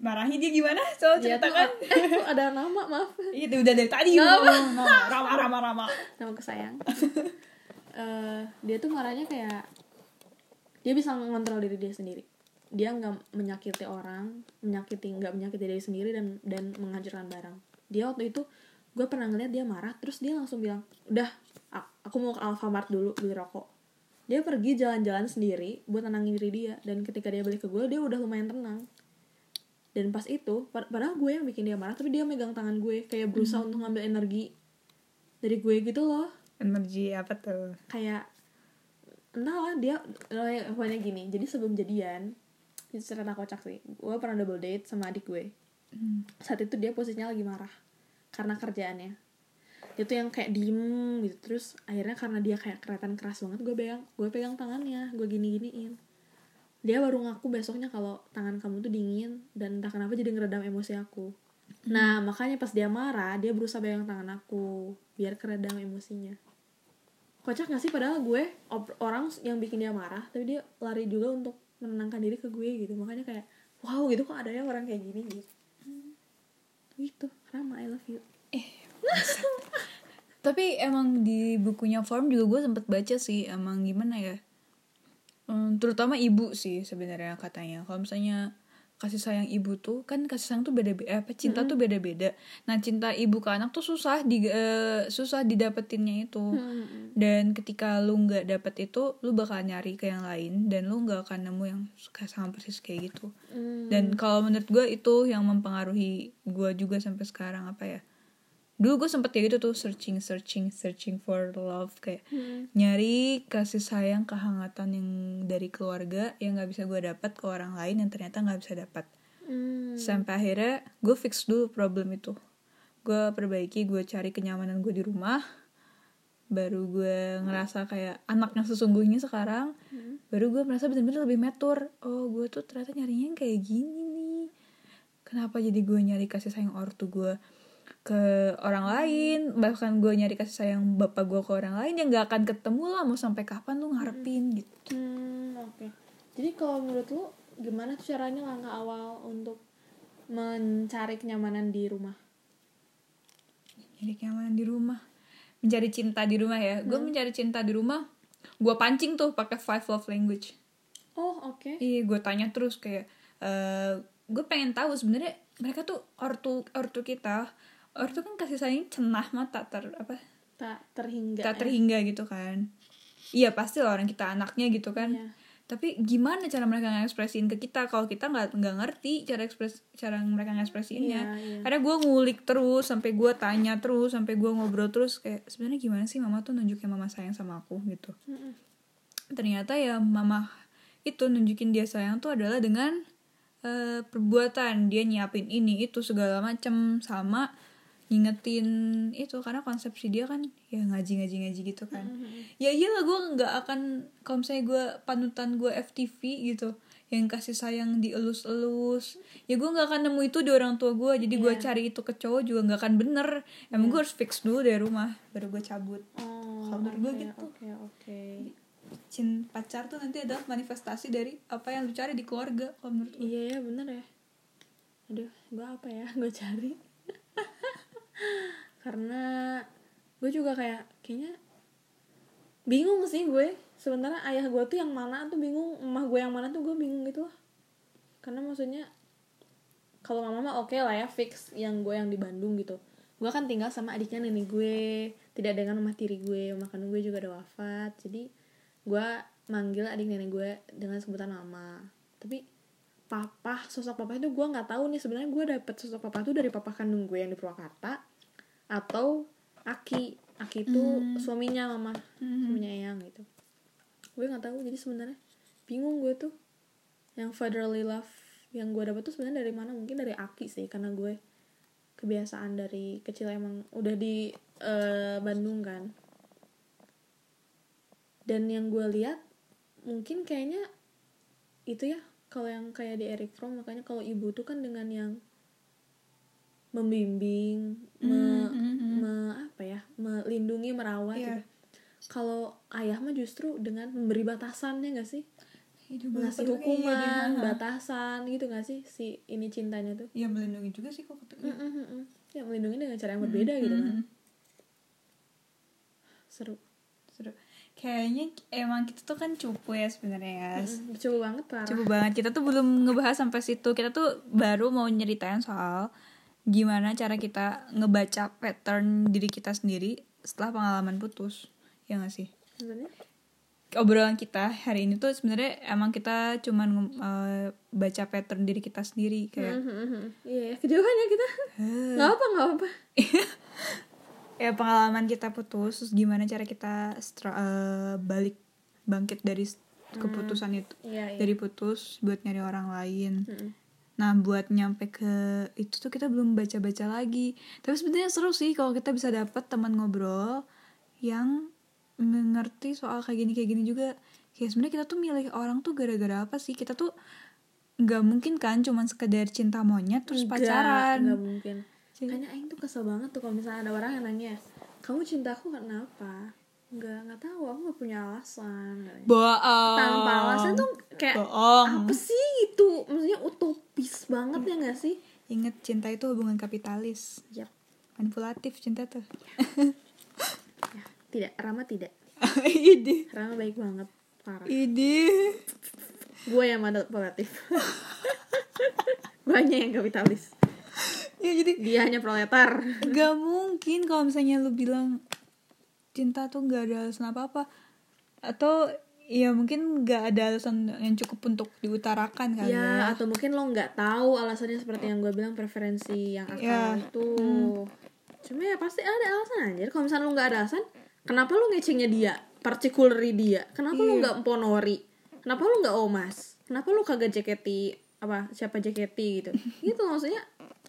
Marahnya dia gimana? Coba dia tuh, ceritakan. <laughs> eh, tuh ada nama maaf. Itu udah dari tadi. Ngomong, ngomong. rama rama rama nama kesayang. Eh, dia tuh marahnya kayak dia bisa mengontrol diri dia sendiri. Dia nggak menyakiti orang menyakiti nggak menyakiti diri sendiri dan dan menghancurkan barang. Dia waktu itu gue pernah ngeliat dia marah terus dia langsung bilang udah aku mau ke Alfamart dulu beli rokok dia pergi jalan-jalan sendiri buat tenangin diri dia. Dan ketika dia balik ke gue dia udah lumayan tenang. Dan pas itu pad- padahal gue yang bikin dia marah tapi dia megang tangan gue. Kayak berusaha untuk ngambil energi dari gue gitu loh. Energi apa tuh? Kayak entahlah dia pokoknya gini. Jadi sebelum jadian itu cerita kocak sih. Gue pernah double date sama adik gue. Saat itu dia posisinya lagi marah karena kerjaannya dia tuh yang kayak diem gitu. Terus akhirnya karena dia kayak kelihatan keras banget gue pegang gue pegang tangannya gue gini giniin dia baru ngaku besoknya kalau tangan kamu tuh dingin dan entah kenapa jadi ngeredam emosi aku. Nah makanya pas dia marah dia berusaha pegang tangan aku biar keredam emosinya. Kocak gak sih? Padahal gue orang yang bikin dia marah tapi dia lari juga untuk menenangkan diri ke gue gitu. Makanya kayak wow gitu kok ada ya orang kayak gini gitu. Gitu. Rama tapi emang di bukunya form juga gue sempet baca sih emang gimana ya Hmm, terutama ibu sih sebenarnya katanya. Kalau misalnya kasih sayang ibu tuh kan kasih sayang tuh beda beda apa cinta tuh beda beda nah cinta ibu ke anak tuh susah di eh, susah didapetinnya itu. Hmm. dan ketika lu nggak dapet itu lu bakal nyari ke yang lain dan lu nggak akan nemu yang suka sama persis kayak gitu. Hmm. dan kalau menurut gue itu yang mempengaruhi gue juga sampai sekarang apa ya dulu gue sempet kayak gitu tuh searching searching searching for love kayak Hmm. nyari kasih sayang kehangatan yang dari keluarga yang nggak bisa gue dapat ke orang lain yang ternyata nggak bisa dapat Hmm. sampai akhirnya gue fix dulu problem itu. Gue perbaiki gue cari kenyamanan gue di rumah baru gue ngerasa kayak anak yang sesungguhnya sekarang baru gue merasa bener-bener lebih mature. Oh gue tuh ternyata nyarinya kayak gini nih. Kenapa jadi gue nyari kasih sayang ortu gue ke orang lain bahkan gue nyari kasih sayang bapak gue ke orang lain yang gak akan ketemu lah mau sampai kapan lu ngarepin gitu. Hmm, oke. Jadi kalau menurut lu gimana tuh caranya langkah awal untuk mencari kenyamanan di rumah? nyari kenyamanan di rumah. Mencari cinta di rumah ya. Gue mencari cinta di rumah gue pancing tuh pakai five love language. Oh, oke. iya gue tanya terus kayak eh gue pengen tahu sebenarnya mereka tuh ortu ortu kita ortu kan kasih sayang cenah mata ter apa Tak terhingga. tak ya. terhingga gitu kan iya pasti lah orang kita anaknya gitu kan Iya. tapi gimana cara mereka ngekspresiin ke kita kalau kita nggak nggak ngerti cara ekspres cara mereka ngekspresiinnya Iya, iya. karena gue ngulik terus sampai gue tanya terus sampai gue ngobrol terus kayak sebenarnya gimana sih mama tuh nunjukin mama sayang sama aku gitu Mm-mm. ternyata ya mama itu nunjukin dia sayang tuh adalah dengan eh, perbuatan dia nyiapin ini itu segala macem sama ngingetin itu karena konsepsi dia kan ya ngaji ngaji ngaji gitu kan ya iyalah gue nggak akan kalau misalnya gue panutan gue FTV gitu yang kasih sayang dielus-elus ya gue nggak akan nemu itu di orang tua gue jadi gue Iya. cari itu ke cowok juga nggak akan bener emang gue harus fix dulu dari rumah baru gue cabut Oh, Kalau menurut gue oke, gitu. Oke, oke. Cin pacar tuh nanti adalah manifestasi dari apa yang lu cari di keluarga kalau menurut gue. Iya ya, bener ya. Aduh, gue apa ya? <laughs> Gue cari. <gasps> Karena gue juga kayak kayaknya bingung sih gue. Sementara ayah gue tuh yang mana tuh bingung, emak gue yang mana tuh gue bingung gitu lah. Karena maksudnya kalau mama mah oke lah ya fix yang gue yang di Bandung gitu. Gue kan tinggal sama adiknya nenek gue, tidak dengan rumah tiri gue, makan gue juga udah wafat. Jadi gue manggil adik nenek gue dengan sebutan mama. Tapi papa sosok papa itu gue nggak tahu nih sebenarnya gue dapet sosok papa itu dari papa kandung gue yang di Purwakarta atau Aki. Aki itu suaminya mama. Suaminya Eyang gitu. Gue nggak tahu jadi sebenarnya bingung gue tuh yang fatherly love yang gue dapet tuh sebenarnya dari mana? Mungkin dari Aki sih karena gue kebiasaan dari kecil emang udah di eh, Bandung kan. Dan yang gue lihat mungkin kayaknya itu ya kalau yang kayak di Eric Fromm makanya kalau ibu tuh kan dengan yang membimbing me, me- apa ya melindungi merawat Iya. gitu. kalau ayah mah justru dengan memberi batasan ya gak sih ngasih hukuman batasan gitu gak sih si ini cintanya tuh Ya melindungi juga sih kok. Mm, mm, mm, mm. ya melindungi dengan cara yang berbeda gitu kan seru Seru. Kayaknya emang kita tuh kan cupu ya sebenarnya guys. Mm, coba banget parah Cupu banget. Kita tuh belum ngebahas sampai situ. Kita tuh baru mau nyeritain soal gimana cara kita ngebaca pattern diri kita sendiri setelah pengalaman putus. Ya gak sih? Maksudnya? obrolan kita hari ini tuh sebenarnya emang kita cuman eh, baca pattern diri kita sendiri kayak Mm, mm, mm. iya ya kejauhan ya kita nggak apa nggak apa <laughs> ya pengalaman kita putus terus gimana cara kita stra- eh, balik bangkit dari s- keputusan itu? Iya iya. Dari putus buat nyari orang lain. Mm, mm. nah buat nyampe ke itu tuh kita belum baca baca lagi. Tapi sebenarnya seru sih kalau kita bisa dapet teman ngobrol yang mengerti soal kayak gini kayak gini juga. Kayak sebenarnya kita tuh milih orang tuh gara-gara apa sih? Kita tuh nggak mungkin kan cuman sekedar cinta monyet terus Nggak, pacaran. nggak mungkin kayaknya Aing tuh kesel banget tuh kalau misalnya ada orang yang nanya kamu cinta aku karena apa? Nggak nggak tahu. Aku nggak punya alasan bohong tanpa alasan tuh kayak bohong apa sih itu? Maksudnya utopis banget ya nggak sih? Inget cinta itu hubungan kapitalis. Yap. manipulatif cinta tuh. Tidak. Rama tidak. <laughs> Ide Rama baik banget. Parah. Ide gue yang manipulatif. <laughs> Gue hanya yang kapitalis ya jadi dia hanya proletar. gak mungkin kalau misalnya lu bilang cinta tuh gak ada alasan apa apa atau ya mungkin gak ada alasan yang cukup untuk diutarakan kali ya, ya. atau mungkin lo nggak tahu alasannya seperti yang gue bilang preferensi yang akal Ya. itu cuma ya pasti ada alasan aja kalau misalnya lo nggak ada alasan kenapa lo ngecengnya dia? Particularly dia. Kenapa lo Iya. nggak ponori? Kenapa lo nggak omas? Kenapa lo kagak jaketi apa siapa jaketi gitu? <laughs> Gitu maksudnya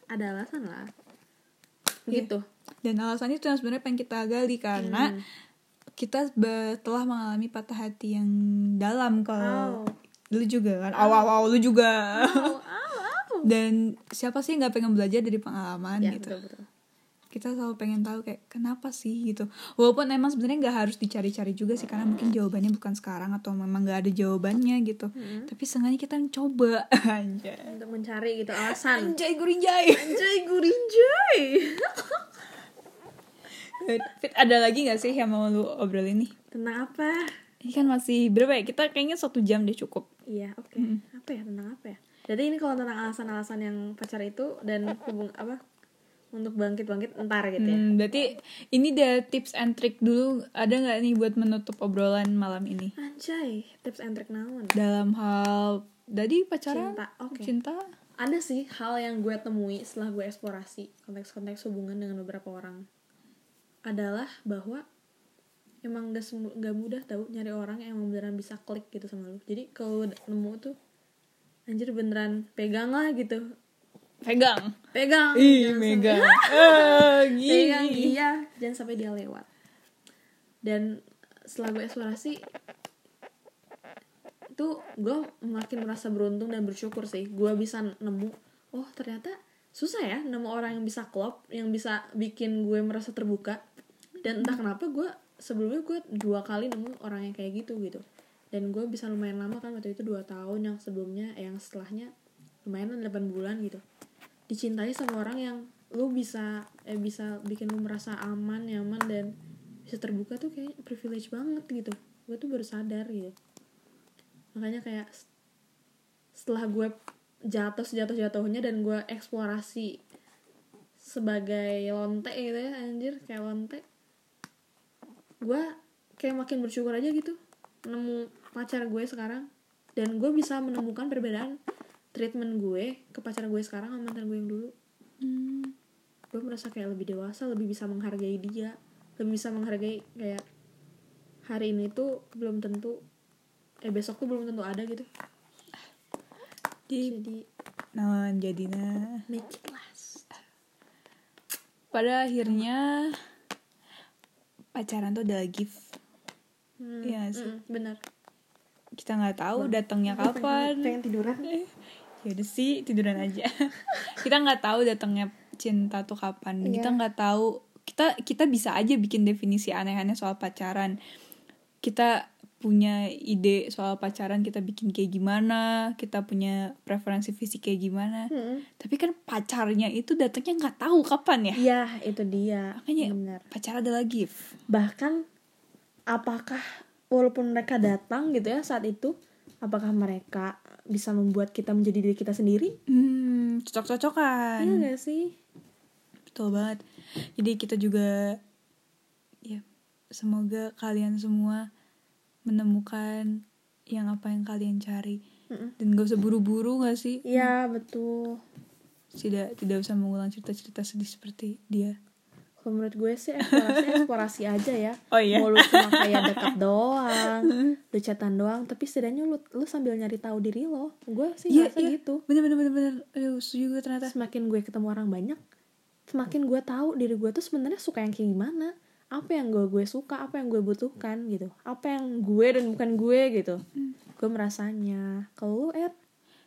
ada alasan lah. Gitu. Dan alasan itu yang sebenarnya pengen kita gali karena Hmm. kita telah mengalami patah hati yang dalam kalau Au. lu juga kan. Awal awal lu juga. Au, au, au. dan siapa sih nggak pengen belajar dari pengalaman ya gitu? betul betul kita selalu pengen tahu kayak kenapa sih? gitu. Walaupun emang sebenarnya nggak harus dicari-cari juga sih karena mungkin jawabannya bukan sekarang atau memang nggak ada jawabannya gitu. Tapi sengaja kita mencoba <laughs> anjay. Untuk mencari gitu alasan. Anjay gurinjay. Anjay gurinjay. <laughs> Fit ada lagi nggak sih yang mau lu obrolin nih? Tentang apa? Ini kan masih berapa ya? Kita kayaknya satu jam deh cukup. Iya, oke. Apa ya tentang apa ya? Jadi ini kalau tentang alasan-alasan yang pacar itu dan hubung apa untuk bangkit-bangkit entar gitu ya. Hmm, berarti ini deh tips and trick dulu ada nggak nih buat menutup obrolan malam ini Anjay, tips and trick naon? dalam hal tadi pacaran Cinta, oke. cinta Ada sih hal yang gue temui setelah gue eksplorasi konteks-konteks hubungan dengan beberapa orang adalah bahwa emang gak, semu- gak mudah tau nyari orang yang beneran bisa klik gitu sama lu. Jadi kalau nemu tuh anjir beneran pegang lah gitu. Pegang. Pegang. ih jangan mega sampai- <laughs> ah, pegang gini dia jangan sampai dia lewat. Dan setelah gue eksplorasi itu gue makin merasa beruntung dan bersyukur sih. Gue bisa nemu oh ternyata susah ya nemu orang yang bisa klop yang bisa bikin gue merasa terbuka. Dan entah kenapa gue sebelumnya gue dua kali nemu orang yang kayak gitu gitu. Dan gue bisa lumayan lama kan waktu itu dua tahun yang sebelumnya yang setelahnya lumayan 8 bulan gitu dicintai sama orang yang lu bisa eh bisa bikin lu merasa aman nyaman dan bisa terbuka tuh kayak privilege banget gitu. Gue tuh baru sadar gitu. Makanya kayak setelah gue jatuh sejatuh jatuhnya dan gue eksplorasi sebagai lonte gitu ya anjir kayak lonte gue kayak makin bersyukur aja gitu nemu pacar gue sekarang. Dan gue bisa menemukan perbedaan treatment gue ke pacar gue sekarang sama mantan gue yang dulu. Hmm, gue merasa kayak lebih dewasa lebih bisa menghargai dia lebih bisa menghargai kayak hari ini tuh belum tentu eh besok tuh belum tentu ada gitu. Jadi jadi nah jadinya make it last. Pada akhirnya pacaran tuh adalah gift. Hmm, Iya sih. mm, benar. Kita nggak tahu datangnya Gue pengen- kapan. pengen tiduran <laughs> ya udah sih tiduran aja. <laughs> Kita nggak tahu datangnya cinta tuh kapan. Iya. kita nggak tahu. Kita kita bisa aja bikin definisi aneh-aneh soal pacaran. Kita punya ide soal pacaran kita bikin kayak gimana kita punya preferensi fisik kayak gimana. Hmm. tapi kan pacarnya itu datangnya nggak tahu kapan ya. Iya itu dia. Makanya benar. pacar adalah gift bahkan apakah walaupun mereka datang gitu ya saat itu apakah mereka bisa membuat kita menjadi diri kita sendiri hmm cocok-cocokan iya gak sih Betul banget. Jadi kita juga ya semoga kalian semua menemukan yang apa yang kalian cari Mm-mm. dan gak usah buru-buru gak sih? iya betul Tidak tidak usah mengulang cerita-cerita sedih seperti dia. Kalau menurut gue sih eksplorasi eksplorasi aja ya. Oh iya. Mau lu cuma kayak dekat <laughs> doang, lu chatan doang, tapi setidaknya lu lu sambil nyari tahu diri lo. Gue sih Iya, ngerasa iya. gitu. Bener bener bener bener. Aduh setuju gue ternyata. Semakin gue ketemu orang banyak, semakin gue tahu diri gue tuh sebenarnya suka yang kayak gimana. Apa yang gue gue suka, apa yang gue butuhkan gitu. Apa yang gue dan bukan gue gitu. Gue merasanya. Kalau lu er,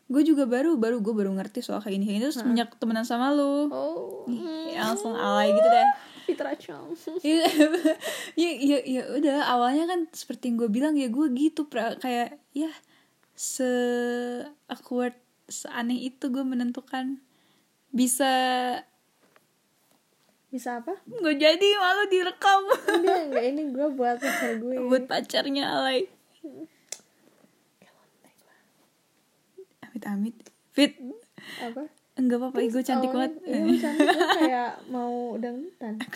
Gue juga baru baru gue baru ngerti soal kayak ini kayak ini terus semenjak temenan sama lu. oh, Ya, langsung alay gitu deh. Fitra Chong. <laughs> Iya, ya, ya, ya udah awalnya kan seperti yang gue bilang ya gue gitu pra- kayak ya se awkward seaneh itu gue menentukan. Bisa bisa apa? Nggak jadi malu direkam. Ini enggak ini gue buat pacar gue. Buat pacarnya alay. Amit amit fit. Apa enggak apa-apa ego cantik banget. iya cantik gue kayak mau dangdutan. <laughs>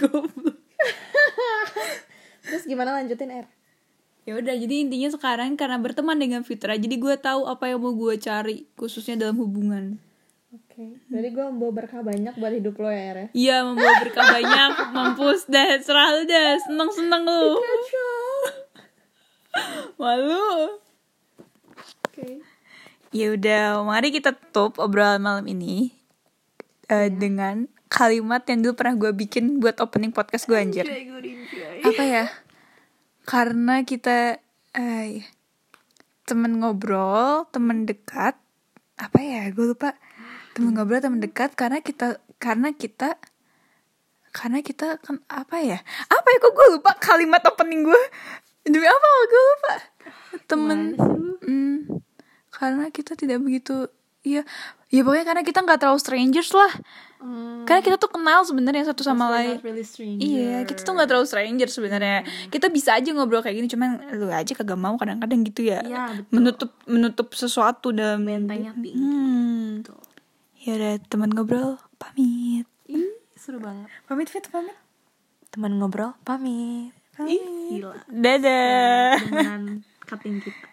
<laughs> Terus gimana lanjutin R ya udah jadi intinya sekarang karena berteman dengan Fitra jadi gue tahu apa yang mau gue cari khususnya dalam hubungan. Oke berarti gue membawa berkah banyak buat hidup lo ya R ya? Iya membawa berkah banyak <laughs> mampus dah serah lu dah seneng seneng lu malu. Oke ya udah mari kita tutup obrolan malam ini eh, dengan kalimat yang dulu pernah gue bikin buat opening podcast gue anjir. Apa ya? Karena kita eh, temen ngobrol temen dekat apa ya gue lupa. Temen ngobrol temen dekat karena kita karena kita karena kita kan apa ya? Apa ya kok gue lupa kalimat opening gue demi apa? Gue lupa. Temen hmm, karena kita tidak begitu Iya, ya pokoknya karena kita nggak terlalu strangers lah. Karena kita tuh kenal sebenarnya satu sama lain. really Iya, kita tuh nggak terlalu stranger sebenarnya. Kita bisa aja ngobrol kayak gini, cuman lu aja kagak mau kadang-kadang gitu ya. Iya, betul. Menutup menutup sesuatu dalam bentengnya tinggi Hmm. Ya udah teman ngobrol pamit. Ih, seru banget Pamit Fit, pamit. teman ngobrol pamit Pamit. gila Dadah. dengan cutting kita